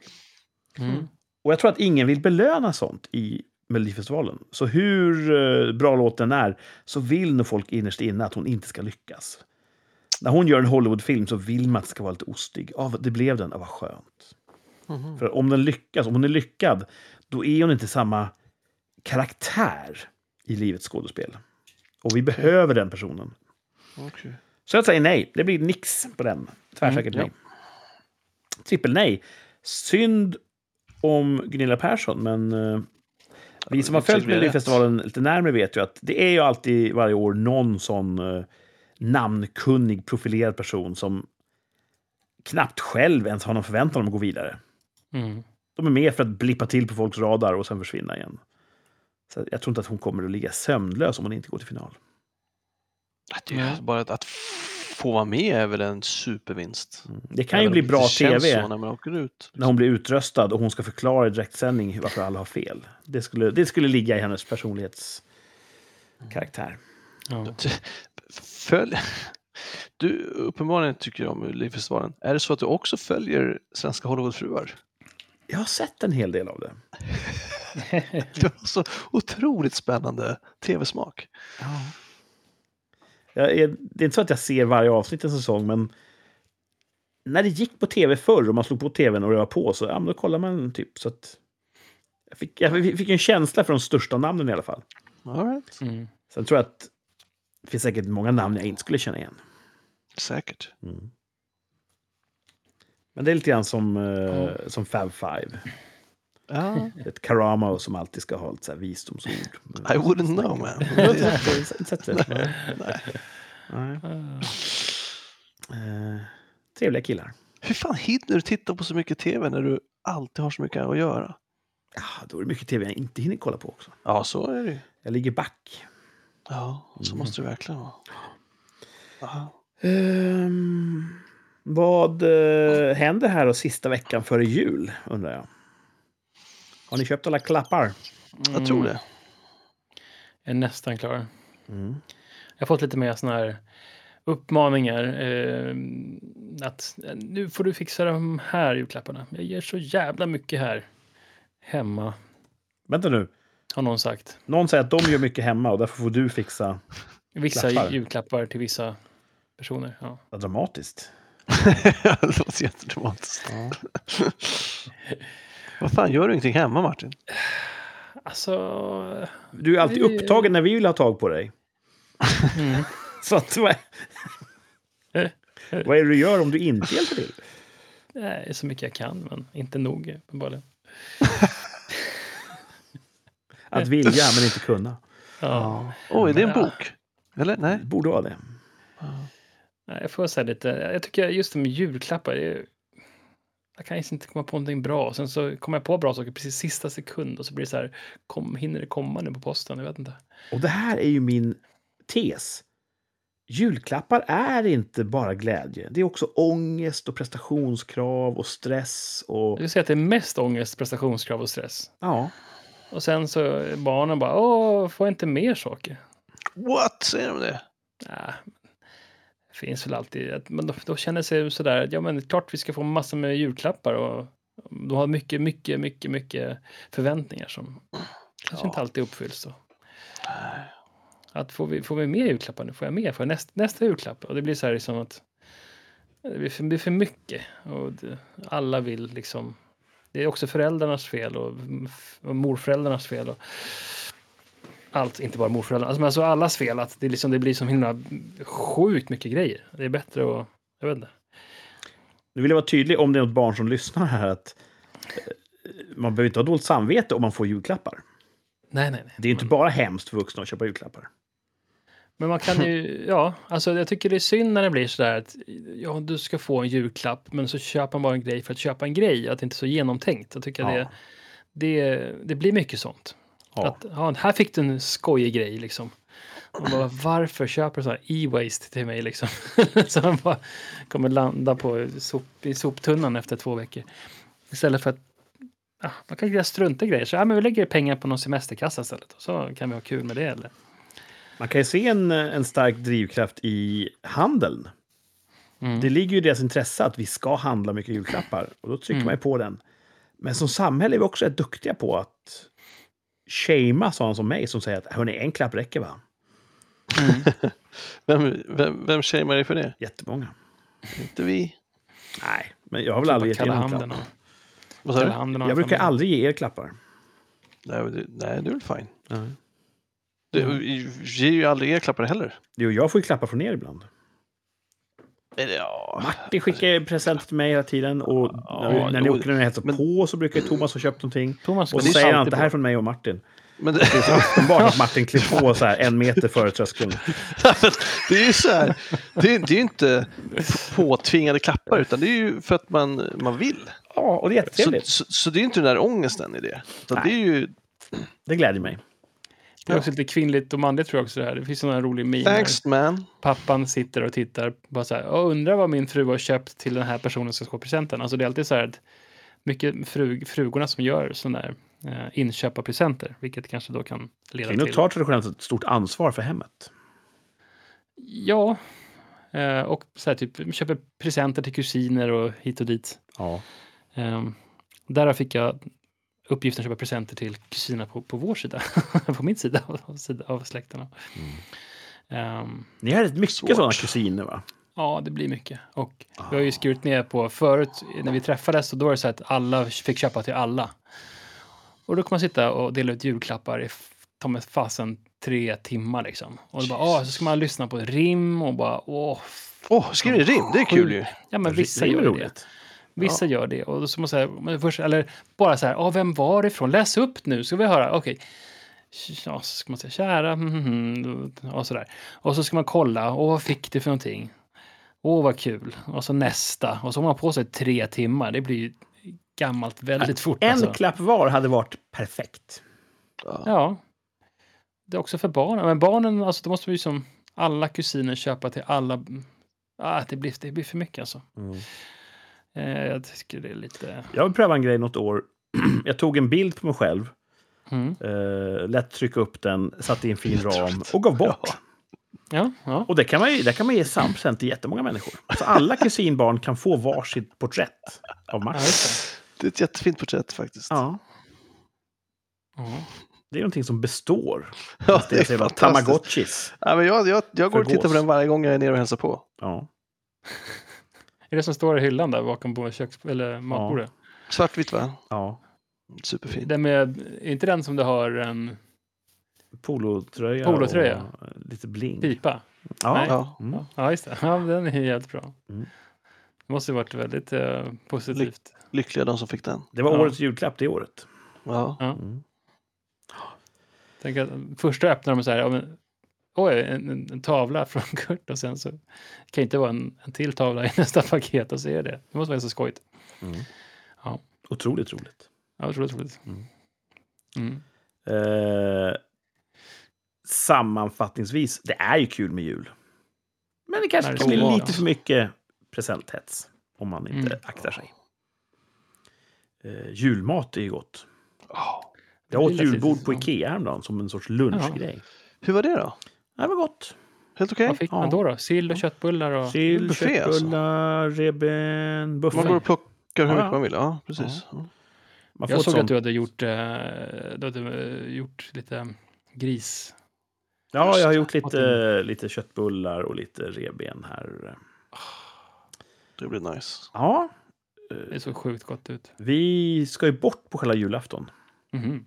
Mm. Och jag tror att ingen vill belöna sånt i Melodifestivalen. Så hur eh, bra låten är, så vill nog folk innerst inne att hon inte ska lyckas. När hon gör en Hollywoodfilm så vill man att det ska vara lite ostig. Ja, det blev den. Ja, vad skönt. Mhm. För om den lyckas, om hon är lyckad, då är hon inte samma karaktär i livets skådespel. Och vi behöver den personen. Okej. Så jag säger nej. Det blir nix på den. Tvärsäkert Mm, nej. Trippel nej. Synd om Gunilla Persson, men eh, vi som har följt. Melodifestivalen lite närmare vet ju att det är ju alltid varje år någon sån eh, namnkunnig, profilerad person som knappt själv ens har någon förväntan om att gå vidare. Mm. De är med för att blippa till på folks radar och sen försvinna igen. Så jag tror inte att hon kommer att ligga sömnlös om hon inte går till final. Det är ju Nej. bara att, att få vara med är väl en supervinst. Mm. Det kan ju bli bra det tv. när man åker ut. när hon blir utröstad och hon ska förklara i direktsändning varför alla har fel. Det skulle, det skulle ligga i hennes personlighetskaraktär. Ja. Följ... Du uppenbarligen tycker om Melodifestivalen. Är det så att du också följer Svenska Hollywoodfruar? Jag har sett en hel del av det. Du har så otroligt spännande tv-smak. Är, det är inte så att jag ser varje avsnitt i en säsong, men när det gick på tv förr och man slog på tvn och det var på så ja, men då kollar man typ. Så att jag, fick, jag fick en känsla för de största namnen i alla fall. All right. Mm. Sen tror jag att det finns säkert många namn jag inte skulle känna igen. Säkert. Men det är lite grann som, eh, som Fab Five. Ja. Ett Karamo som alltid ska ha lite så här visdomsord. I wouldn't know man. Nej. Nej. Eh, trevliga killar. Hur fan hinner du titta på så mycket tv när du alltid har så mycket att göra? Ja, då är det mycket tv jag inte hinner kolla på också. Ja, så är det. Jag ligger back. Ja, så måste det verkligen vara. Aha. Vad eh, händer här då sista veckan före jul, undrar jag? Har ni köpt alla klappar? Jag tror det. Jag är nästan klar. Mm. Jag har fått lite mer såna här uppmaningar. Eh, att eh, nu får du fixa de här julklapparna. Jag ger så jävla mycket här hemma, Vänta nu. har någon sagt. Någon säger att de gör mycket hemma och därför får du fixa. Vissa Klappar. julklappar till vissa personer. Ja. Vad dramatiskt. det låter jättedramatiskt. Vad fan, gör du ingenting hemma Martin? Alltså... Du är alltid Vi- upptagen när vi vill ha tag på dig. Mm. Så att, vad, vad är det du gör om du inte hjälper till? Nej, så mycket jag kan, men inte nog uppenbarligen. Att vilja men inte kunna. Ja. Oj, är det en Ja. bok? Eller? Nej? Det borde vara det. Nej, jag får säga lite, jag tycker just det med julklappar, det är, jag kan inte komma på någonting bra. Sen så kommer jag på bra saker precis sista sekund och så blir det så här, kom, hinner det komma nu på posten? Jag vet inte. Och det här är ju min tes. Julklappar är inte bara glädje. Det är också ångest och prestationskrav och stress och... Jag vill säga att det är mest ångest, prestationskrav och stress. Ja. Och sen så är barnen bara, åh, får jag inte mer saker? What? Säger de det? Nej, finns väl alltid, att- men då, då känner sig sådär, ja men klart vi ska få massor med julklappar och de har mycket, mycket, mycket, mycket förväntningar som kanske Ja. inte alltid uppfylls. Då. Att får vi, får vi mer julklappar nu? Får jag mer? Får jag näst, nästa julklapp? Och det blir så här liksom att det blir för, det blir för mycket. Och det, alla vill liksom. Det är också föräldrarnas fel och, och morföräldrarnas fel. Och allt, inte bara morföräldrarna. Alltså, alltså allas fel. Att det, liksom, det blir så himla sjukt mycket grejer. Det är bättre att, jag vet inte. Nu vill jag vara tydlig om det är något barn som lyssnar här att eh, man behöver inte ha dåligt samvete om man får julklappar. Nej, nej, nej. Det är ju inte bara hemskt för vuxna att köpa julklappar. Men man kan ju, ja, alltså jag tycker det är synd när det blir sådär att ja, du ska få en julklapp, men så köper man bara en grej för att köpa en grej, att det inte är så genomtänkt. Jag tycker Ja. det, det, det blir mycket sånt. Ja. Att, ja, här fick du en skojig grej liksom. Och bara, varför köper du sån här e-waste till mig liksom? så man bara kommer landa på sop, i soptunnan efter två veckor. Istället för att ja, man kan strunta i grejer. Så ja, men vi lägger pengar på någon semesterkassa istället. Och så kan vi ha kul med det. Eller? Man kan ju se en, en stark drivkraft i handeln. Mm. Det ligger ju i deras intresse att vi ska handla mycket julklappar. Och då trycker Mm. man ju på den. Men som samhälle är vi också rätt duktiga på att shamea sådana som mig som säger att hörni, en klapp räcker va? Vem, vem, vem shamear dig för det? Jättemånga. Inte vi. Nej, men jag har väl aldrig gett er någon klapp. och- Vad sa du? Jag brukar aldrig ge er klappar. Nej, det, nej, det är väl fine. Det, vi ger ju aldrig er klappar heller. Jo, jag får ju klappar från er ibland. Eller ja. Martin skickar ju presenter till mig hela tiden. Och Ja, när, ni åker och hälsar på så brukar Thomas ha köpt någonting. Thomas Och så säger han att det här är från mig och Martin. Men det, Det är så uppenbart att Martin klev på så här en meter före tröskeln. det är ju så här. Det är, det är ju inte påtvingade klappar utan det är ju för att man, man vill. Ja, och det är Så, jättetrevligt. så, så det är ju inte den där ångesten i det. Det är ju Det gläder mig. Det är också lite kvinnligt och manligt tror jag också det här. Det finns här rolig meme. thanks man. Pappan sitter och tittar. Bara så här, "Jag undrar vad min fru har köpt till den här personen som ska få presenten. Alltså det är alltid så här att mycket fru, frugorna som gör sådana där eh, inköp av presenter. Vilket kanske då kan leda Kvinnor till... tar traditionellt ett stort ansvar för hemmet. Ja. Eh, och så här typ köper presenter till kusiner och hit och dit. Ja. Um, där fick jag uppgiften att köpa presenter till kusinerna på, på vår sida. på min sida av, av, släkterna. Ehm, Ni har rätt mycket sådana kusiner va? ja, det blir mycket. Och vi har ju skurit ner på förut när vi träffades och då var det så att alla fick köpa till alla. Och då kan man sitta och dela ut julklappar i ta med fasen tre timmar liksom. Och då bara, åh, så ska man lyssna på rim och bara, åh. Åh, skriv i rim, det är kul ju. Ja, men vissa är gör det. Vissa gör det. Och så måste jag, först, eller bara så här, ah, vem var det ifrån? Läs upp nu, ska vi höra. Okej. Ja, så ska man säga kära, mm, mm, mm, och sådär. Och så ska man kolla, och vad fick du för någonting? Åh, vad kul. Och så nästa. Och så har man på sig tre timmar. Det blir ju gammalt väldigt fort. En alltså. klapp var hade varit perfekt. Ja. Ja. Det är också för barnen. Men barnen, alltså då måste vi ju som alla kusiner köpa till alla. Ah, det, blir, det blir för mycket alltså. Eh, jag tycker det är lite... Jag vill pröva en grej något år. Jag tog en bild på mig själv, Mm. eh, lät trycka upp den, satte i en fin ram och gav bort. Ja. Ja, ja. Och det kan man ju, där kan man ge sampresent till jättemånga människor. Så alla kusinbarn kan få varsitt porträtt av just Det är ett jättefint porträtt faktiskt. Ja, det. Ja. det är någonting som består. Ja, Det är fantastiskt. tamagotchis. Ja, men jag, jag, jag går och tittar på den varje gång jag är nere och hälsar på. Ja. Är det som står i hyllan där bakom på köks eller matbordet? Svartvitt va? ja. Superfint. Den med, är inte den som du har en Polotröja, Polotröja. och lite bling. pipa? Ja. Nej. Ja. Mm. Ja, just det. Ja, den är jävligt bra. Mm. Det måste ha varit väldigt eh, positivt. Lyckliga de som fick den. Det var Ja. årets julklapp det året. Ja. Ja. Mm. Tänk att första öppnar de så här, ja, men, oj, en, en, en tavla från Kurt och sen så kan det inte vara en, en till tavla i nästa paket och så är det. Det måste vara så skojigt. Mm. Ja. Otroligt roligt. Ja, otroligt roligt. Mm. Mm. Eh, sammanfattningsvis, det är ju kul med jul. Men det kanske Nej, det kan bli ska vara. lite för mycket presenthets om man inte Mm. aktar sig. Eh, julmat är ju gott. Ja. Jag åt julbord på. Ikea häromdagen som en sorts lunchgrej. Hur var det då? Det var gott. Helt okej? Vad fick man då? då? Sill och köttbullar och... Sill, buffé alltså. köttbullar, reben, buffé. Man går och plockar hur mycket ja. man vill. Ja, precis. Ja. Man får Jag såg sånt- att du hade gjort, eh, du hade eh, gjort lite gris. Ja, jag har gjort lite, lite köttbullar och lite reben här. Det blir nice. Ja, Det såg sjukt gott ut. vi ska ju bort på själva julafton. Mhm.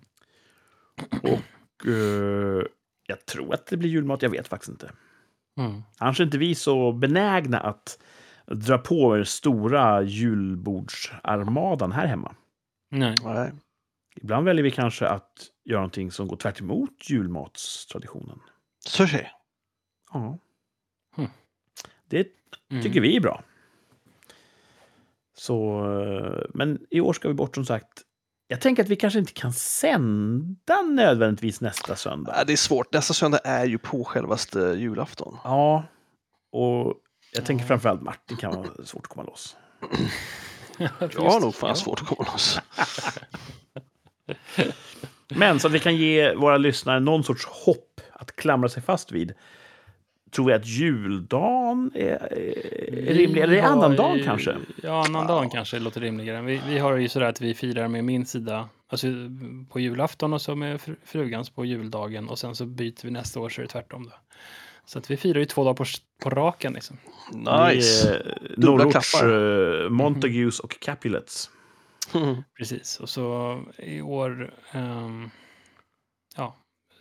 Och eh, jag tror att det blir julmat, jag vet faktiskt inte. Mm. Annars är inte vi så benägna att dra på er stora julbordsarmadan här hemma. Nej. Nej. Ibland väljer vi kanske att göra någonting som går tvärt emot julmatstraditionen. Sushi. Ja. Hmm. Det Mm. tycker vi är bra. Så, eh, men i år ska vi bort som sagt. Jag tänker att vi kanske inte kan sända nödvändigtvis nästa söndag. Ja, det är svårt. Nästa söndag är ju på självaste julafton. Ja, och jag tänker Ja. framförallt Martin kan vara svårt att komma loss. Jag har nog fan ja. svårt att komma loss. Men så att vi kan ge våra lyssnare någon sorts hopp att klamra sig fast vid. Tror vi att juldagen är, är rimlig? Eller är annandagen kanske? Ja, annandagen kanske låter rimligare. Vi, vi har ju sådär att vi firar med min sida alltså på julafton och så med fru- frugans på juldagen och sen så byter vi nästa år så är det tvärtom. Då. Så att vi firar ju två dagar på, på raken. Liksom. Nice. Norrorts klappar. eh, Montagues och Capulets. Precis, och så i år, ehm, ja,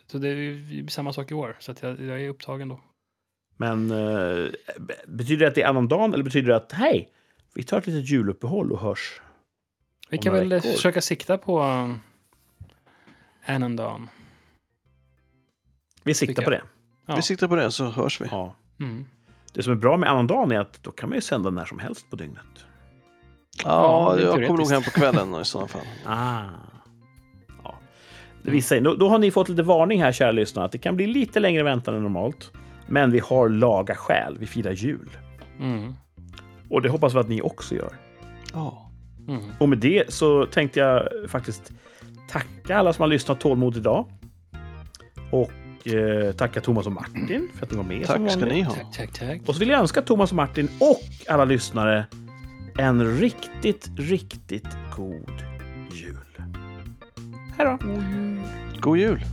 så det är ju samma sak i år. Så att jag, jag är upptagen då. Men eh, betyder det att det är annandagen eller betyder det att hej, vi tar ett litet juluppehåll och hörs? Vi kan väl veckor. försöka sikta på um, annandagen. Vi siktar på det. Ja. Vi siktar på det så hörs vi. Ja. Mm. Det som är bra med annandagen är att då kan man ju sända när som helst på dygnet. Ja, är jag kommer nog hem på kvällen i sådana fall. Ah. Ja. Det visar, då, då har ni fått lite varning här, kära lyssnare, att det kan bli lite längre väntan än normalt. Men vi har laga skäl. Vi firar jul. Mm. Och det hoppas vi att ni också gör. Ja. Mm. Och med det så tänkte jag faktiskt tacka alla som har lyssnat tålmodigt idag. Och eh, tacka Thomas och Martin för att ni var med. som Tack ska ni ha. Tack, tack, tack. Och så vill jag önska Thomas och Martin och alla lyssnare en riktigt, riktigt god jul. Hej då! God jul!